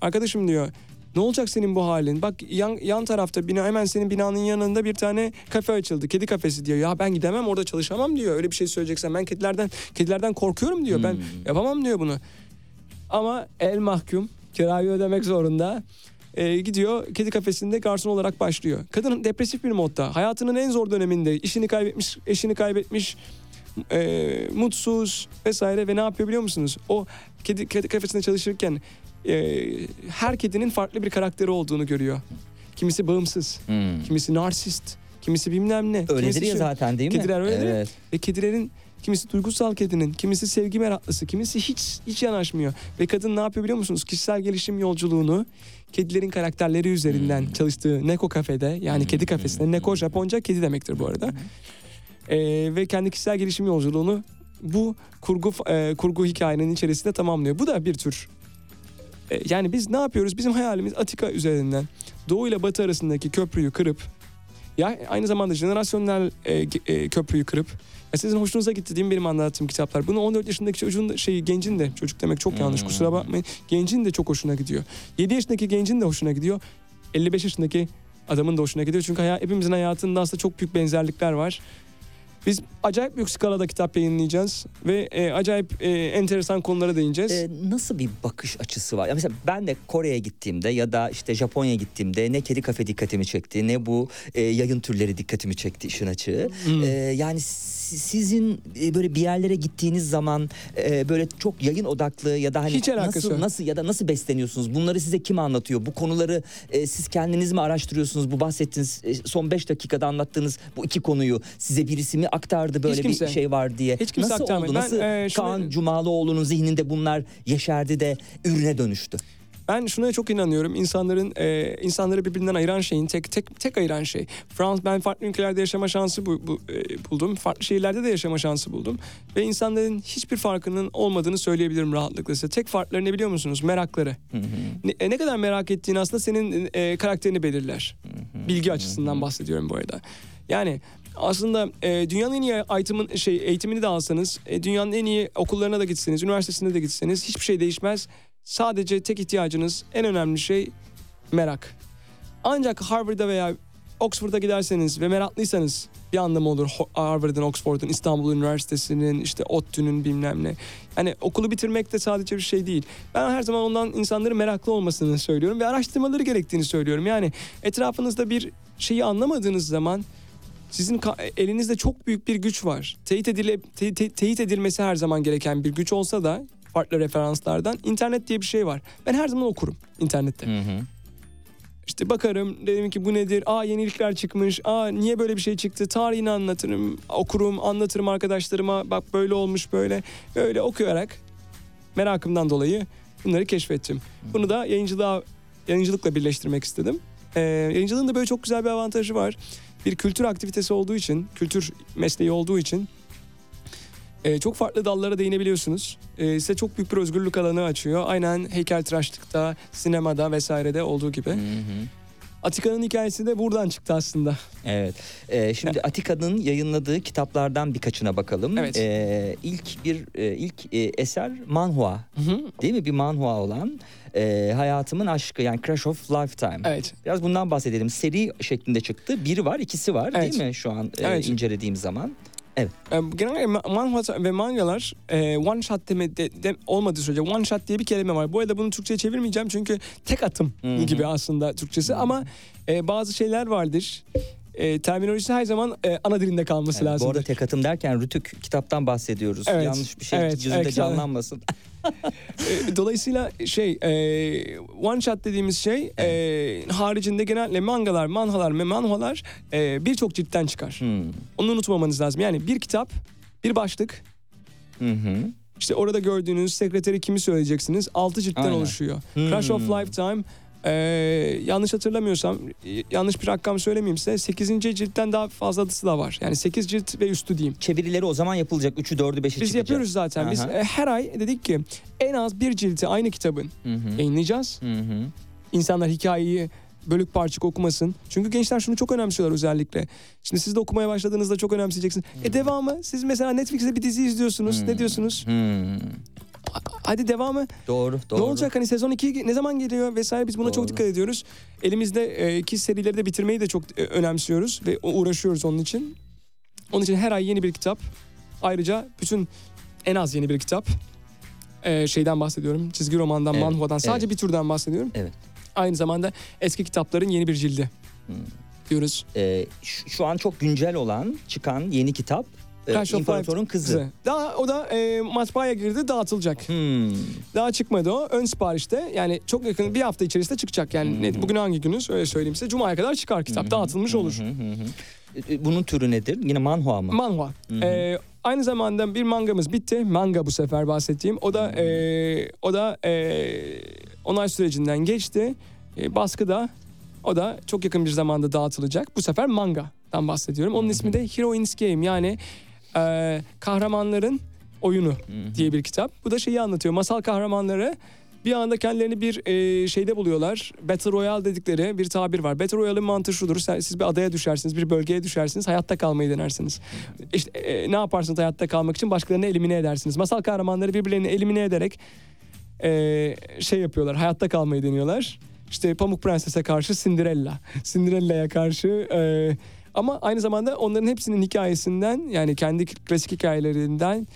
arkadaşım diyor ne olacak senin bu halin? Bak yan, yan tarafta bina hemen senin binanın yanında bir tane kafe açıldı. Kedi kafesi diyor. Ya ben gidemem orada çalışamam diyor. Öyle bir şey söyleyeceksen ben kedilerden kedilerden korkuyorum diyor. Ben Hmm. yapamam diyor bunu. Ama el mahkum kirayı ödemek zorunda. Ee, gidiyor kedi kafesinde garson olarak başlıyor. Kadın depresif bir modda. Hayatının en zor döneminde işini kaybetmiş, eşini kaybetmiş, e, mutsuz vesaire ve ne yapıyor biliyor musunuz? O kedi, kedi kafesinde çalışırken e, her kedinin farklı bir karakteri olduğunu görüyor. Kimisi bağımsız, Hmm. kimisi narsist, kimisi bilmem ne. Öyledir ya zaten değil mi? Kediler öyledir. Evet. Ve kedilerin kimisi duygusal kedinin, kimisi sevgi meraklısı, kimisi hiç hiç yanaşmıyor. Ve kadın ne yapıyor biliyor musunuz? Kişisel gelişim yolculuğunu kedilerin karakterleri üzerinden Hmm. çalıştığı Neko kafede yani kedi kafesinde Neko Japonca kedi demektir bu arada. Ee, ve kendi kişisel gelişim yolculuğunu bu kurgu e, kurgu hikayenin içerisinde tamamlıyor. Bu da bir tür e, yani biz ne yapıyoruz? Bizim hayalimiz Atika üzerinden Doğu ile Batı arasındaki köprüyü kırıp ya aynı zamanda jenerasyonel e, e, köprüyü kırıp sizin hoşunuza gitti değil mi benim anlattığım kitaplar? Bunu 14 yaşındaki çocuğun da şey gencin de çocuk demek çok yanlış Hmm. kusura bakmayın. Gencin de çok hoşuna gidiyor. 7 yaşındaki gencin de hoşuna gidiyor. 55 yaşındaki adamın da hoşuna gidiyor. Çünkü haya- hepimizin hayatında aslında çok büyük benzerlikler var. Biz acayip büyük skalada kitap yayınlayacağız ve e, acayip e, enteresan konulara değineceğiz. Ee, nasıl bir bakış açısı var? Ya mesela ben de Kore'ye gittiğimde ya da işte Japonya'ya gittiğimde ne kedi kafe dikkatimi çekti ne bu e, yayın türleri dikkatimi çekti işin açığı. Hmm. Ee, yani sizin e, böyle bir yerlere gittiğiniz zaman e, böyle çok yayın odaklı ya da hani Hiç alakası nasıl yok. nasıl ya da nasıl besleniyorsunuz? Bunları size kim anlatıyor? Bu konuları e, siz kendiniz mi araştırıyorsunuz? Bu bahsettiğiniz e, son 5 dakikada anlattığınız bu iki konuyu size birisi mi aktardı böyle Hiç kimse. bir şey var diye? Hiç kimse nasıl aktarmadı. oldu? Ben, Nasıl e, şunu- Kaan Cumalıoğlu'nun zihninde bunlar yeşerdi de ürüne dönüştü? Ben şuna çok inanıyorum. İnsanların e, insanları birbirinden ayıran şeyin tek tek tek ayıran şey. Frans ben farklı ülkelerde yaşama şansı bu, bu, e, buldum. Farklı şehirlerde de yaşama şansı buldum. Ve insanların hiçbir farkının olmadığını söyleyebilirim rahatlıkla size. Tek farkları ne biliyor musunuz? Merakları. Ne, e, ne kadar merak ettiğin aslında senin e, karakterini belirler. Bilgi açısından bahsediyorum bu arada. Yani aslında e, dünyanın en iyi eğitimin, şey, eğitimini de alsanız, e, dünyanın en iyi okullarına da gitseniz, üniversitesine de gitseniz hiçbir şey değişmez. Sadece tek ihtiyacınız en önemli şey merak. Ancak Harvard'a veya Oxford'a giderseniz ve meraklıysanız bir anlamı olur. Harvard'ın, Oxford'un, İstanbul Üniversitesi'nin, işte ODTÜ'nün bilmem ne. Yani okulu bitirmek de sadece bir şey değil. Ben her zaman ondan insanların meraklı olmasını söylüyorum ve araştırmaları gerektiğini söylüyorum. Yani etrafınızda bir şeyi anlamadığınız zaman sizin elinizde çok büyük bir güç var. Teyit, edile, te- te- teyit edilmesi her zaman gereken bir güç olsa da farklı referanslardan internet diye bir şey var. Ben her zaman okurum internette. İşte bakarım dedim ki bu nedir? Aa yenilikler çıkmış. Aa niye böyle bir şey çıktı? Tarihini anlatırım, okurum, anlatırım arkadaşlarıma. Bak böyle olmuş böyle. Böyle okuyarak merakımdan dolayı bunları keşfettim. Bunu da yayıncılığa yayıncılıkla birleştirmek istedim. Ee, yayıncılığın da böyle çok güzel bir avantajı var. Bir kültür aktivitesi olduğu için, kültür mesleği olduğu için e, çok farklı dallara değinebiliyorsunuz. E, size çok büyük bir özgürlük alanı açıyor. Aynen heykeltıraşlıkta, sinemada vesairede olduğu gibi. Atika'nın hikayesi de buradan çıktı aslında. Evet. Ee, şimdi Atika'nın yayınladığı kitaplardan birkaçına bakalım. Evet. Ee, ilk bir e, ilk e, eser manhua. Değil mi? Bir manhua olan e, Hayatımın Aşkı yani Crash of Lifetime. Evet. Biraz bundan bahsedelim. Seri şeklinde çıktı. Biri var, ikisi var Evet. değil mi şu an e, Evet. incelediğim zaman? E, genelde ma- manhwa ve mangalar e, one shot deme, de, de- olmadığı sürece one shot diye bir kelime var. Bu arada bunu Türkçe'ye çevirmeyeceğim çünkü tek atım Hı hı. gibi aslında Türkçesi ama e, bazı şeyler vardır. E, terminolojisi her zaman e, ana dilinde kalması Evet, lazım. bu arada tek atım derken Rütük kitaptan bahsediyoruz. Evet, Yanlış bir şey evet, gözünde evet. canlanmasın. E, Dolayısıyla şey e, one shot dediğimiz şey e, haricinde genelde mangalar, manhalar ve manhwalar e, birçok ciltten çıkar. Hmm. Onu unutmamanız lazım. Yani bir kitap, bir başlık, Hı hı. işte orada gördüğünüz sekreteri kimi söyleyeceksiniz? Altı ciltten Aynen. oluşuyor. Hmm. Crash of Lifetime e, yanlış hatırlamıyorsam yanlış bir rakam söylemeyeyim size 8. ciltten daha fazlası da var. Yani 8 cilt ve üstü diyeyim. Çevirileri o zaman yapılacak. 3'ü 4'ü 5'i çıkacak. Biz yapıyoruz zaten. Biz Aha. e, her ay dedik ki en az bir cilti aynı kitabın Hı hı. yayınlayacağız. Hı hı. İnsanlar hikayeyi bölük parçık okumasın. Çünkü gençler şunu çok önemsiyorlar özellikle. Şimdi siz de okumaya başladığınızda çok önemseyeceksiniz. E devamı siz mesela Netflix'te bir dizi izliyorsunuz. Ne diyorsunuz? Hmm. Hadi devamı. Doğru, doğru. Ne olacak hani sezon 2 ne zaman geliyor vesaire biz buna çok Doğru. dikkat ediyoruz. Elimizde e, iki serileri de bitirmeyi de çok e, önemsiyoruz ve uğraşıyoruz onun için. Onun için her ay yeni bir kitap. Ayrıca bütün en az yeni bir kitap. E, şeyden bahsediyorum. Çizgi romandan, Evet, manhwadan. Sadece evet. bir türden bahsediyorum. Evet. Aynı zamanda eski kitapların yeni bir cildi. Hmm. Diyoruz. Ee, şu, şu an çok güncel olan çıkan yeni kitap e, Clash of İmparatorun Life Kızı. Daha o da e, matbaaya girdi dağıtılacak. Hmm. Daha çıkmadı o. Ön siparişte yani çok yakın bir hafta içerisinde çıkacak. Yani ne- bugün hangi günüz öyle söyleyeyim size. Cuma'ya kadar çıkar kitap. Dağıtılmış olur. Hı hı hı. E, Bunun türü nedir? Yine manhua mı? Manhwa. Ee, aynı zamanda bir mangamız bitti. Manga bu sefer bahsettiğim. O da e, o da e, onay sürecinden geçti. E, baskıda o da çok yakın bir zamanda dağıtılacak. Bu sefer mangadan bahsediyorum. Onun ismi de Heroines Game yani e, kahramanların oyunu diye bir kitap. Bu da şeyi anlatıyor. Masal kahramanları bir anda kendilerini bir e, şeyde buluyorlar. Battle Royale dedikleri bir tabir var. Battle Royale'ın mantığı şudur. Sen- Siz bir adaya düşersiniz, bir bölgeye düşersiniz. Hayatta kalmayı denersiniz. İşte e, ne yaparsınız hayatta kalmak için? Başkalarını elimine edersiniz. Masal kahramanları birbirlerini elimine ederek e, şey yapıyorlar. Hayatta kalmayı deniyorlar. İşte Pamuk Prenses'e karşı Cinderella. Cinderella'ya karşı... E, ama aynı zamanda onların hepsinin hikayesinden yani kendi klasik hikayelerinden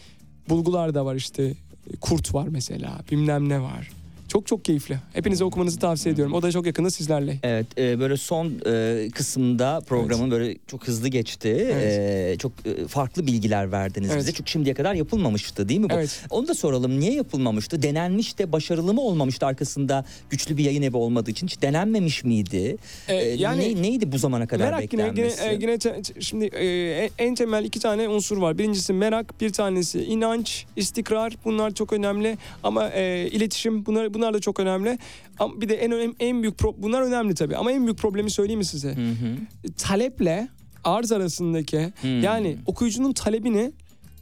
bulgular da var işte. Kurt var mesela bilmem ne var. Çok çok keyifli. Hepinize okumanızı tavsiye ediyorum. O da çok yakında sizlerle. Evet e, böyle son e, kısımda programın böyle çok hızlı geçti. Evet. E, çok e, farklı bilgiler verdiniz Evet. bize. Çünkü şimdiye kadar yapılmamıştı değil mi bu? Evet. Onu da soralım. Niye yapılmamıştı? Denenmiş de başarılı mı olmamıştı arkasında güçlü bir yayın evi olmadığı için? Hiç denenmemiş miydi? Ee, E, yani- ne- neydi bu zamana kadar Merak yine, yine, beklenmesi? e, yine te- te- şimdi e, en temel iki tane unsur var. Birincisi merak, bir tanesi inanç, istikrar. Bunlar çok önemli. Ama e, iletişim bunlar bunlar da çok önemli. Ama bir de en en büyük pro- bunlar önemli tabii. Ama en büyük problemi söyleyeyim mi size? Hı hı. Taleple arz arasındaki Hmm. yani okuyucunun talebini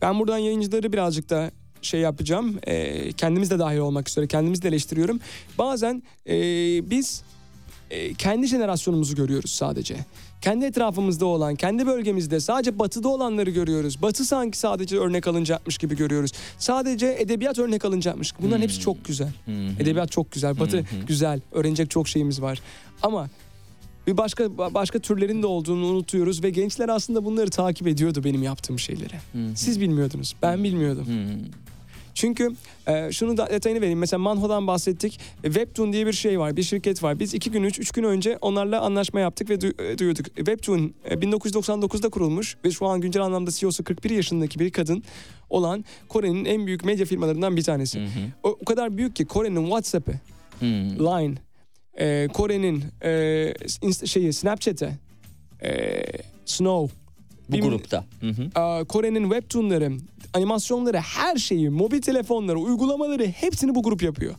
ben buradan yayıncıları birazcık da şey yapacağım. E, kendimiz de dahil olmak üzere kendimiz de eleştiriyorum. Bazen e, biz e, kendi jenerasyonumuzu görüyoruz sadece. Kendi etrafımızda olan, kendi bölgemizde sadece batıda olanları görüyoruz. Batı sanki sadece örnek alınacakmış gibi görüyoruz. Sadece edebiyat örnek alınacakmış. Bunların hepsi çok güzel. Edebiyat çok güzel, batı güzel. Öğrenecek çok şeyimiz var. Ama bir başka başka türlerin de olduğunu unutuyoruz ve gençler aslında bunları takip ediyordu benim yaptığım şeyleri. Siz bilmiyordunuz, ben bilmiyordum. Hı. Çünkü e, şunu da detayını vereyim. Mesela Manho'dan bahsettik. E, Webtoon diye bir şey var, bir şirket var. Biz iki gün, üç, üç gün önce onlarla anlaşma yaptık ve du- e, duyurduk. Webtoon e, 1999'da kurulmuş ve şu an güncel anlamda CEO'su 41 yaşındaki bir kadın olan Kore'nin en büyük medya firmalarından bir tanesi. O, o kadar büyük ki Kore'nin WhatsApp'ı, Hı. Line, e, Kore'nin e, şeyi Snapchat'e, e, Snow, Bu grupta. Hı hı. Kore'nin webtoonları, animasyonları, her şeyi, mobil telefonları, uygulamaları hepsini bu grup yapıyor.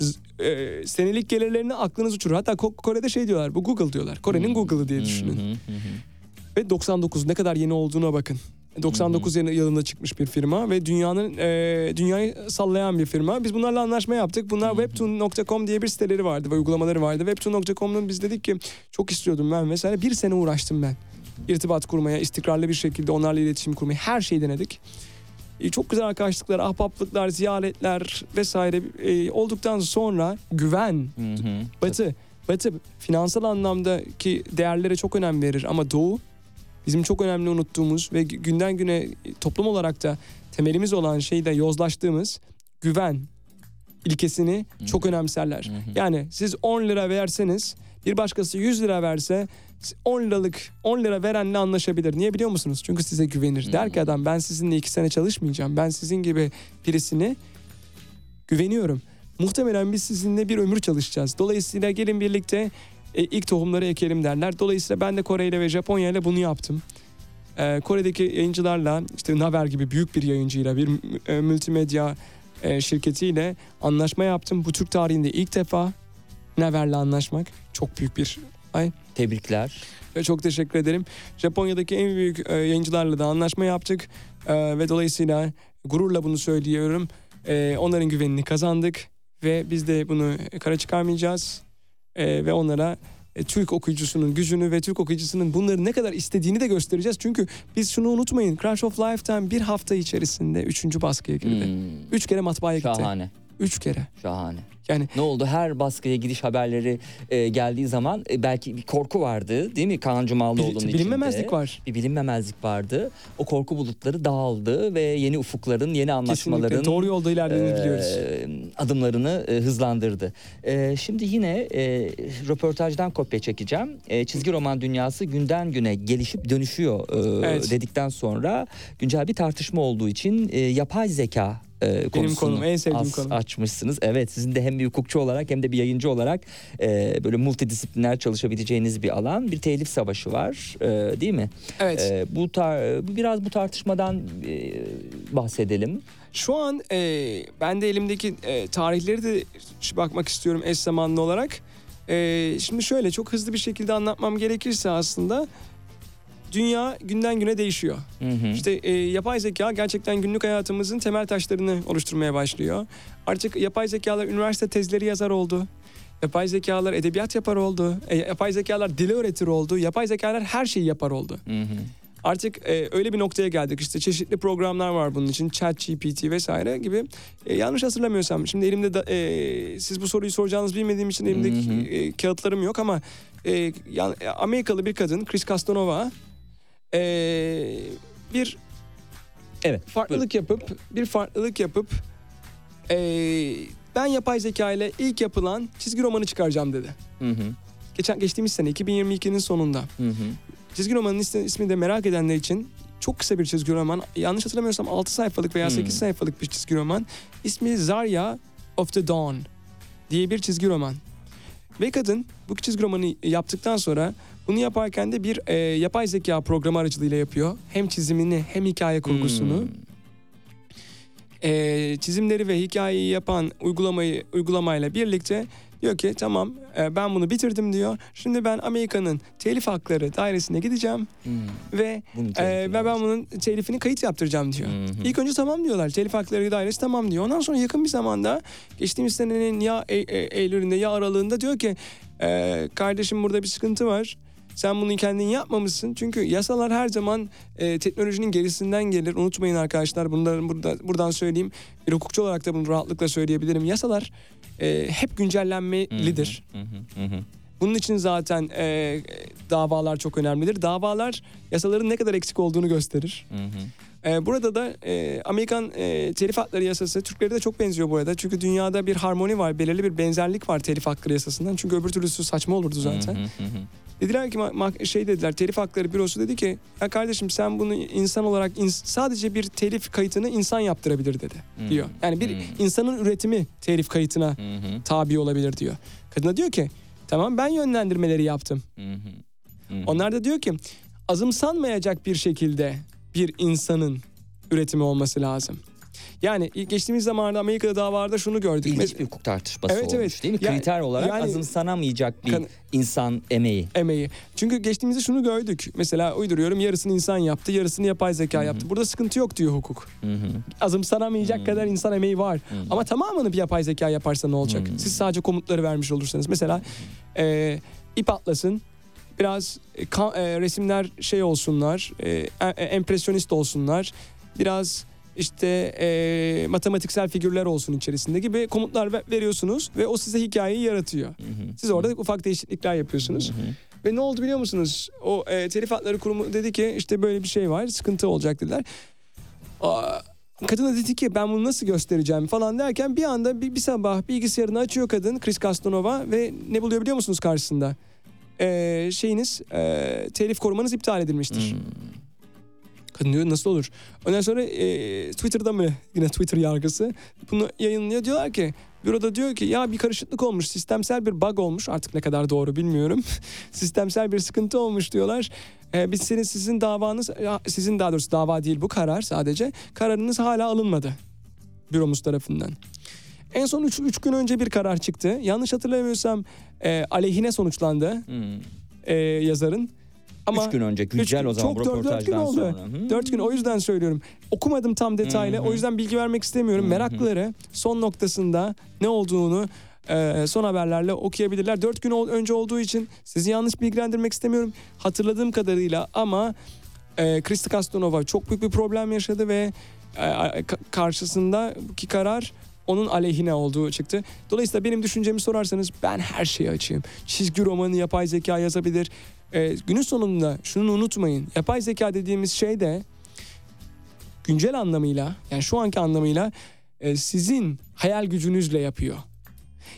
Z- e, senelik gelirlerini aklınız uçurur. Hatta Ko- Kore'de şey diyorlar, bu Google diyorlar. Kore'nin Google'ı diye düşünün. Hı hı hı. Ve 99 ne kadar yeni olduğuna bakın. 99 yılı- yılında çıkmış bir firma ve dünyanın e, dünyayı sallayan bir firma. Biz bunlarla anlaşma yaptık. Bunlar webtoon.com diye bir siteleri vardı ve uygulamaları vardı. Webtoon.com'un biz dedik ki çok istiyordum ben mesela bir sene uğraştım ben. İrtibat kurmaya, istikrarlı bir şekilde onlarla iletişim kurmayı her şeyi denedik. E, çok güzel arkadaşlıklar, ahbaplıklar, ziyaretler vesaire e, olduktan sonra güven, Hı hı. Batı, Batı finansal anlamdaki değerlere çok önem verir ama Doğu bizim çok önemli unuttuğumuz ve gü- günden güne toplum olarak da temelimiz olan şeyde yozlaştığımız güven, ilkesini çok önemserler. Yani siz 10 lira verseniz bir başkası 100 lira verse 10 liralık 10 lira verenle anlaşabilir. Niye biliyor musunuz? Çünkü size güvenir. Der ki adam ben sizinle 2 sene çalışmayacağım. Ben sizin gibi birisini güveniyorum. Muhtemelen biz sizinle bir ömür çalışacağız. Dolayısıyla gelin birlikte e, ilk tohumları ekelim derler. Dolayısıyla ben de Kore ile ve Japonya ile bunu yaptım. E, Kore'deki yayıncılarla işte Naver gibi büyük bir yayıncıyla bir e, multimedya e, şirketiyle anlaşma yaptım. Bu Türk tarihinde ilk defa Naver'le anlaşmak çok büyük bir ay. Tebrikler. Ve çok teşekkür ederim. Japonya'daki en büyük e, yayıncılarla da anlaşma yaptık. E, ve dolayısıyla gururla bunu söylüyorum. E, onların güvenini kazandık. Ve biz de bunu kara çıkarmayacağız. E, ve onlara e, Türk okuyucusunun gücünü ve Türk okuyucusunun bunları ne kadar istediğini de göstereceğiz. Çünkü biz şunu unutmayın. Crash of Lifetime bir hafta içerisinde üçüncü baskıya girdi. Hmm, Üç kere matbaaya gitti. Şahane. Üç kere. Şahane. Yani Ne oldu? Her baskıya gidiş haberleri e, geldiği zaman e, belki bir korku vardı değil mi? Kaan Cumalıoğlu'nun bil- içinde. bilinmemezlik var. Bir bilinmemezlik vardı. O korku bulutları dağıldı ve yeni ufukların, yeni anlaşmaların Kesinlikle doğru yolda ilerlediğini e, biliyoruz. adımlarını e, hızlandırdı. E, şimdi yine e, röportajdan kopya çekeceğim. E, çizgi roman dünyası günden güne gelişip dönüşüyor e, Evet. dedikten sonra güncel bir tartışma olduğu için e, yapay zeka e, konusunu konum, en sevdiğim konum. açmışsınız. Evet sizin de hem bir hukukçu olarak hem de bir yayıncı olarak e, böyle multidisipliner çalışabileceğiniz bir alan. Bir telif savaşı var e, değil mi? Evet. E, bu tar- biraz bu tartışmadan e, bahsedelim. Şu an e, ben de elimdeki e, tarihleri de bakmak istiyorum eş zamanlı olarak. E, şimdi şöyle çok hızlı bir şekilde anlatmam gerekirse aslında dünya günden güne değişiyor. Hı hı. İşte e, yapay zeka gerçekten günlük hayatımızın temel taşlarını oluşturmaya başlıyor. Artık yapay zekalar üniversite tezleri yazar oldu. Yapay zekalar edebiyat yapar oldu. E, yapay zekalar dili öğretir oldu. Yapay zekalar her şeyi yapar oldu. Hı hı. Artık e, öyle bir noktaya geldik işte çeşitli programlar var bunun için ChatGPT vesaire gibi E, yanlış hatırlamıyorsam şimdi elimde da, e, siz bu soruyu soracağınızı bilmediğim için hı. e, kağıtlarım yok ama e, yan- e, Amerikalı bir kadın Chris Castanova e, bir Evet. farklılık yapıp bir farklılık yapıp e, ben yapay zeka ile ilk yapılan çizgi romanı çıkaracağım dedi. Hı hı. Geçen geçtiğimiz sene 2022'nin sonunda. Hı hı. Çizgi romanın ismi, ismi de merak edenler için çok kısa bir çizgi roman. Yanlış hatırlamıyorsam 6 sayfalık veya Hmm. 8 sayfalık bir çizgi roman. İsmi Zarya of the Dawn diye bir çizgi roman. Ve kadın bu çizgi romanı yaptıktan sonra bunu yaparken de bir e, yapay zeka programı aracılığıyla yapıyor. Hem çizimini hem hikaye kurgusunu. Hmm. E, çizimleri ve hikayeyi yapan uygulamayı uygulamayla birlikte diyor ki tamam e, ben bunu bitirdim diyor. Şimdi ben Amerika'nın telif hakları dairesine gideceğim Hmm. ve tehlikeli ve ben bunun telifini kayıt yaptıracağım diyor. Hı. İlk önce tamam diyorlar. Telif hakları dairesi tamam diyor. Ondan sonra yakın bir zamanda geçtiğimiz senenin ya e- e- Eylül'ünde ya aralığında diyor ki "Ee, kardeşim burada bir sıkıntı var. Sen bunu kendin yapmamışsın. Çünkü yasalar her zaman e, teknolojinin gerisinden gelir. Unutmayın arkadaşlar bunları burada, buradan söyleyeyim. Bir hukukçu olarak da bunu rahatlıkla söyleyebilirim. Yasalar e, hep güncellenmelidir. Hı hı. Hı hı. Bunun için zaten e, davalar çok önemlidir. Davalar yasaların ne kadar eksik olduğunu gösterir. Hı hı. E, burada da e, Amerikan e, telif hakları yasası Türkleri de çok benziyor bu arada. Çünkü dünyada bir harmoni var, belirli bir benzerlik var telif hakları yasasından. Çünkü öbür türlüsü saçma olurdu zaten. Hı hı hı hı. Dediler ki şey dediler telif hakları bürosu dedi ki ya kardeşim sen bunu insan olarak ins- sadece bir telif kayıtını insan yaptırabilir dedi Hmm. diyor. Yani bir Hmm. insanın üretimi telif kayıtına hı. tabi olabilir diyor. Kadına diyor ki tamam ben yönlendirmeleri yaptım. Hı hı. Onlar da diyor ki azımsanmayacak bir şekilde bir insanın üretimi olması lazım. Yani geçtiğimiz zamanlarda Amerika'da davalarda şunu gördük. İlginç bir hukuk tartışması Evet, olmuş evet. değil mi? Yani- Kriter olarak yani- azımsanamayacak bir Kan- insan emeği. emeği. Çünkü geçtiğimizde şunu gördük. Mesela uyduruyorum yarısını insan yaptı, yarısını yapay zeka yaptı. Burada sıkıntı yok diyor hukuk. Hı hı. Azımsanamayacak Hmm. kadar insan emeği var. Hı. Ama tamamını bir yapay zeka yaparsa ne olacak? Hmm. Siz sadece komutları vermiş olursanız. Mesela e, ip atlasın. Biraz e, ka- e, resimler şey olsunlar. e, e, empresyonist olsunlar. Biraz işte e, matematiksel figürler olsun içerisinde gibi komutlar ve- veriyorsunuz ve o size hikayeyi yaratıyor. Hı hı. Siz orada ufak değişiklikler yapıyorsunuz. Hı hı. Ve ne oldu biliyor musunuz? O e, telif hakları kurumu dedi ki işte böyle bir şey var sıkıntı olacak dediler. Aa, kadın da dedi ki ben bunu nasıl göstereceğim falan derken bir anda bir, bir sabah bilgisayarını açıyor kadın Chris Castanova ve ne buluyor biliyor musunuz karşısında? Ee, şeyiniz e, telif korumanız iptal edilmiştir. Kadın diyor nasıl olur? Ondan sonra e, Twitter'da mı yine Twitter yargısı bunu yayınlıyor. Diyorlar ki büroda diyor ki ya bir karışıklık olmuş sistemsel bir bug olmuş artık ne kadar doğru bilmiyorum. sistemsel bir sıkıntı olmuş diyorlar. E, biz senin sizin davanız sizin daha doğrusu dava değil bu karar sadece kararınız hala alınmadı büromuz tarafından. En son 3 gün önce bir karar çıktı. Yanlış hatırlamıyorsam e, aleyhine sonuçlandı Hmm. e, yazarın. Ama Üç gün önce güncel o zaman çok dört gün röportajdan oldu. sonra. Hmm. Dört gün o yüzden söylüyorum. Okumadım tam detaylı. Hı hı. O yüzden bilgi vermek istemiyorum. Hı. Meraklıları son noktasında ne olduğunu e, son haberlerle okuyabilirler. Dört gün ol- önce olduğu için sizi yanlış bilgilendirmek istemiyorum. Hatırladığım kadarıyla ama e, Krista Castanova çok büyük bir problem yaşadı ve e, ka- karşısındaki karar onun aleyhine olduğu çıktı. Dolayısıyla benim düşüncemi sorarsanız ben her şeyi açayım. Çizgi romanı yapay zeka yazabilir. E, günün sonunda şunu unutmayın. Yapay zeka dediğimiz şey de güncel anlamıyla yani şu anki anlamıyla e, sizin hayal gücünüzle yapıyor.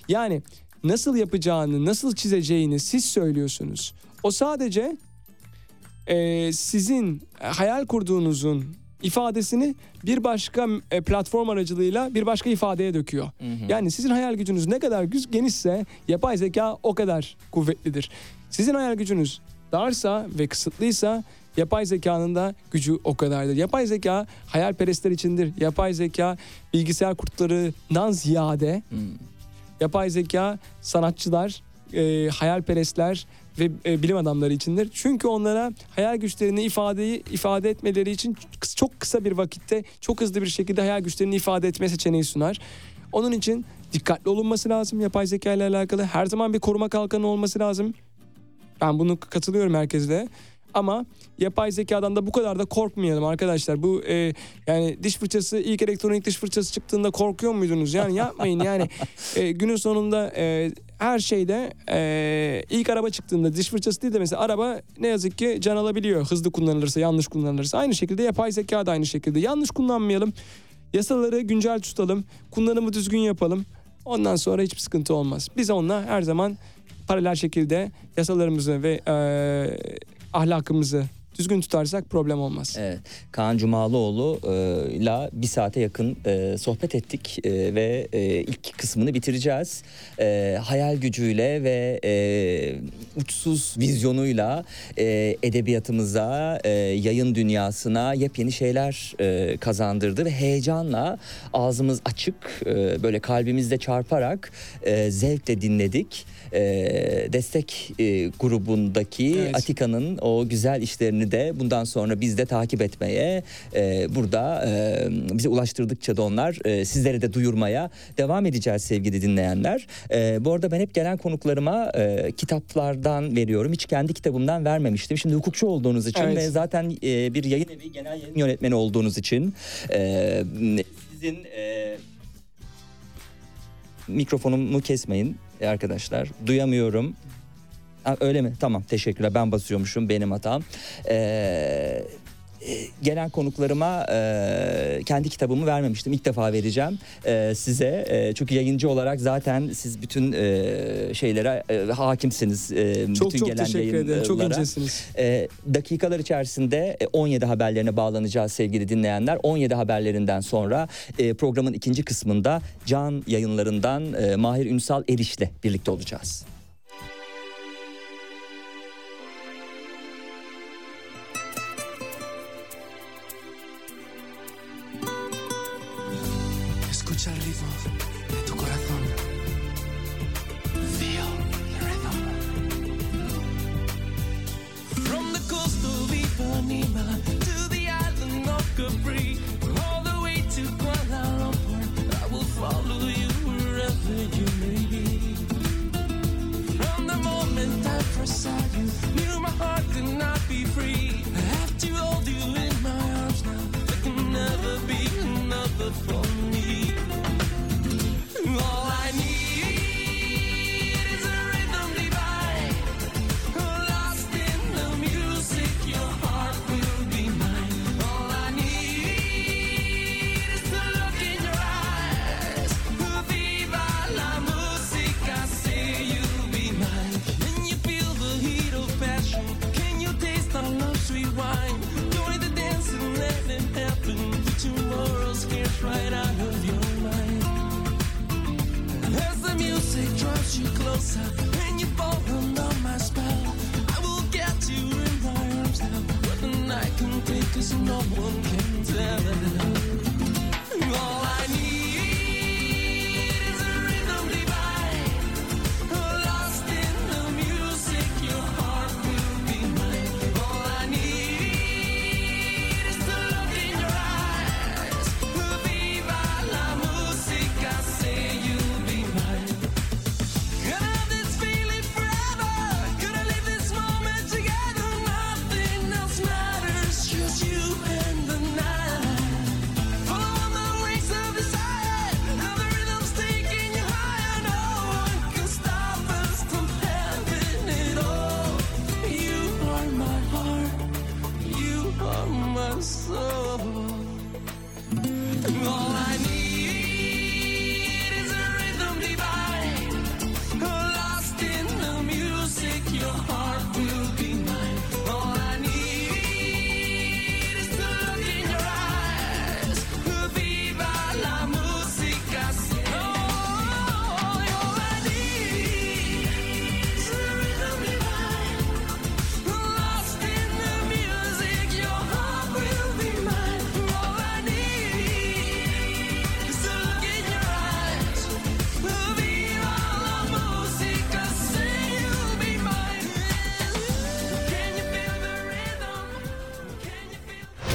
Yani nasıl yapacağını, nasıl çizeceğini siz söylüyorsunuz. O sadece e, sizin hayal kurduğunuzun ifadesini bir başka e, platform aracılığıyla bir başka ifadeye döküyor. Hı hı. Yani sizin hayal gücünüz ne kadar genişse yapay zeka o kadar kuvvetlidir. Sizin hayal gücünüz darsa ve kısıtlıysa yapay zekanın da gücü o kadardır. Yapay zeka hayalperestler içindir. Yapay zeka bilgisayar kurtlarından ziyade Hmm. yapay zeka sanatçılar, e, hayalperestler ve e, bilim adamları içindir. Çünkü onlara hayal güçlerini ifadeyi ifade etmeleri için çok kısa bir vakitte çok hızlı bir şekilde hayal güçlerini ifade etme seçeneği sunar. Onun için dikkatli olunması lazım yapay zeka ile alakalı. Her zaman bir koruma kalkanı olması lazım. Ben bunu katılıyorum herkesle. Ama yapay zekadan da bu kadar da korkmayalım arkadaşlar. Bu e, yani diş fırçası ilk elektronik diş fırçası çıktığında korkuyor muydunuz? Yani yapmayın yani e, günün sonunda e, her şeyde e, ilk araba çıktığında diş fırçası değil de mesela araba ne yazık ki can alabiliyor. Hızlı kullanılırsa yanlış kullanılırsa. Aynı şekilde yapay zeka da aynı şekilde. Yanlış kullanmayalım. Yasaları güncel tutalım. Kullanımı düzgün yapalım. Ondan sonra hiçbir sıkıntı olmaz. Biz onunla her zaman paralel şekilde yasalarımızı ve e, ahlakımızı düzgün tutarsak problem olmaz. Evet. Kaan Cumalıoğlu ile bir saate yakın e, sohbet ettik e, ve e, ilk kısmını bitireceğiz. E, hayal gücüyle ve e, uçsuz vizyonuyla e, edebiyatımıza, e, yayın dünyasına yepyeni şeyler e, kazandırdı ve heyecanla ağzımız açık, e, böyle kalbimizde çarparak e, zevkle dinledik. E, destek e, grubundaki Evet. Atika'nın o güzel işlerini de bundan sonra biz de takip etmeye e, burada e, bize ulaştırdıkça da onlar e, sizlere de duyurmaya devam edeceğiz sevgili dinleyenler. E, bu arada ben hep gelen konuklarıma e, kitaplardan veriyorum. Hiç kendi kitabımdan vermemiştim. Şimdi hukukçu olduğunuz için Evet. ve zaten e, bir yayın evi genel yayın yönetmeni olduğunuz için e, sizin e, mikrofonumu kesmeyin arkadaşlar. Duyamıyorum. Ha, öyle mi? Tamam teşekkürler. Ben basıyormuşum. Benim hatam. Ee, e, gelen konuklarıma e, kendi kitabımı vermemiştim. İlk defa vereceğim e, size. E, çünkü yayıncı olarak zaten siz bütün e, şeylere e, hakimsiniz. E, Çok bütün çok gelen teşekkür ederim. Çok incesiniz. E, dakikalar içerisinde e, 17 haberlerine bağlanacağız sevgili dinleyenler. 17 haberlerinden sonra e, programın ikinci kısmında Can yayınlarından e, Mahir Ünsal Eriş'le birlikte olacağız. before right out of your mind. As the music draws you closer and you fall under my spell, I will get you in my arms now. Nothing I can take is no one.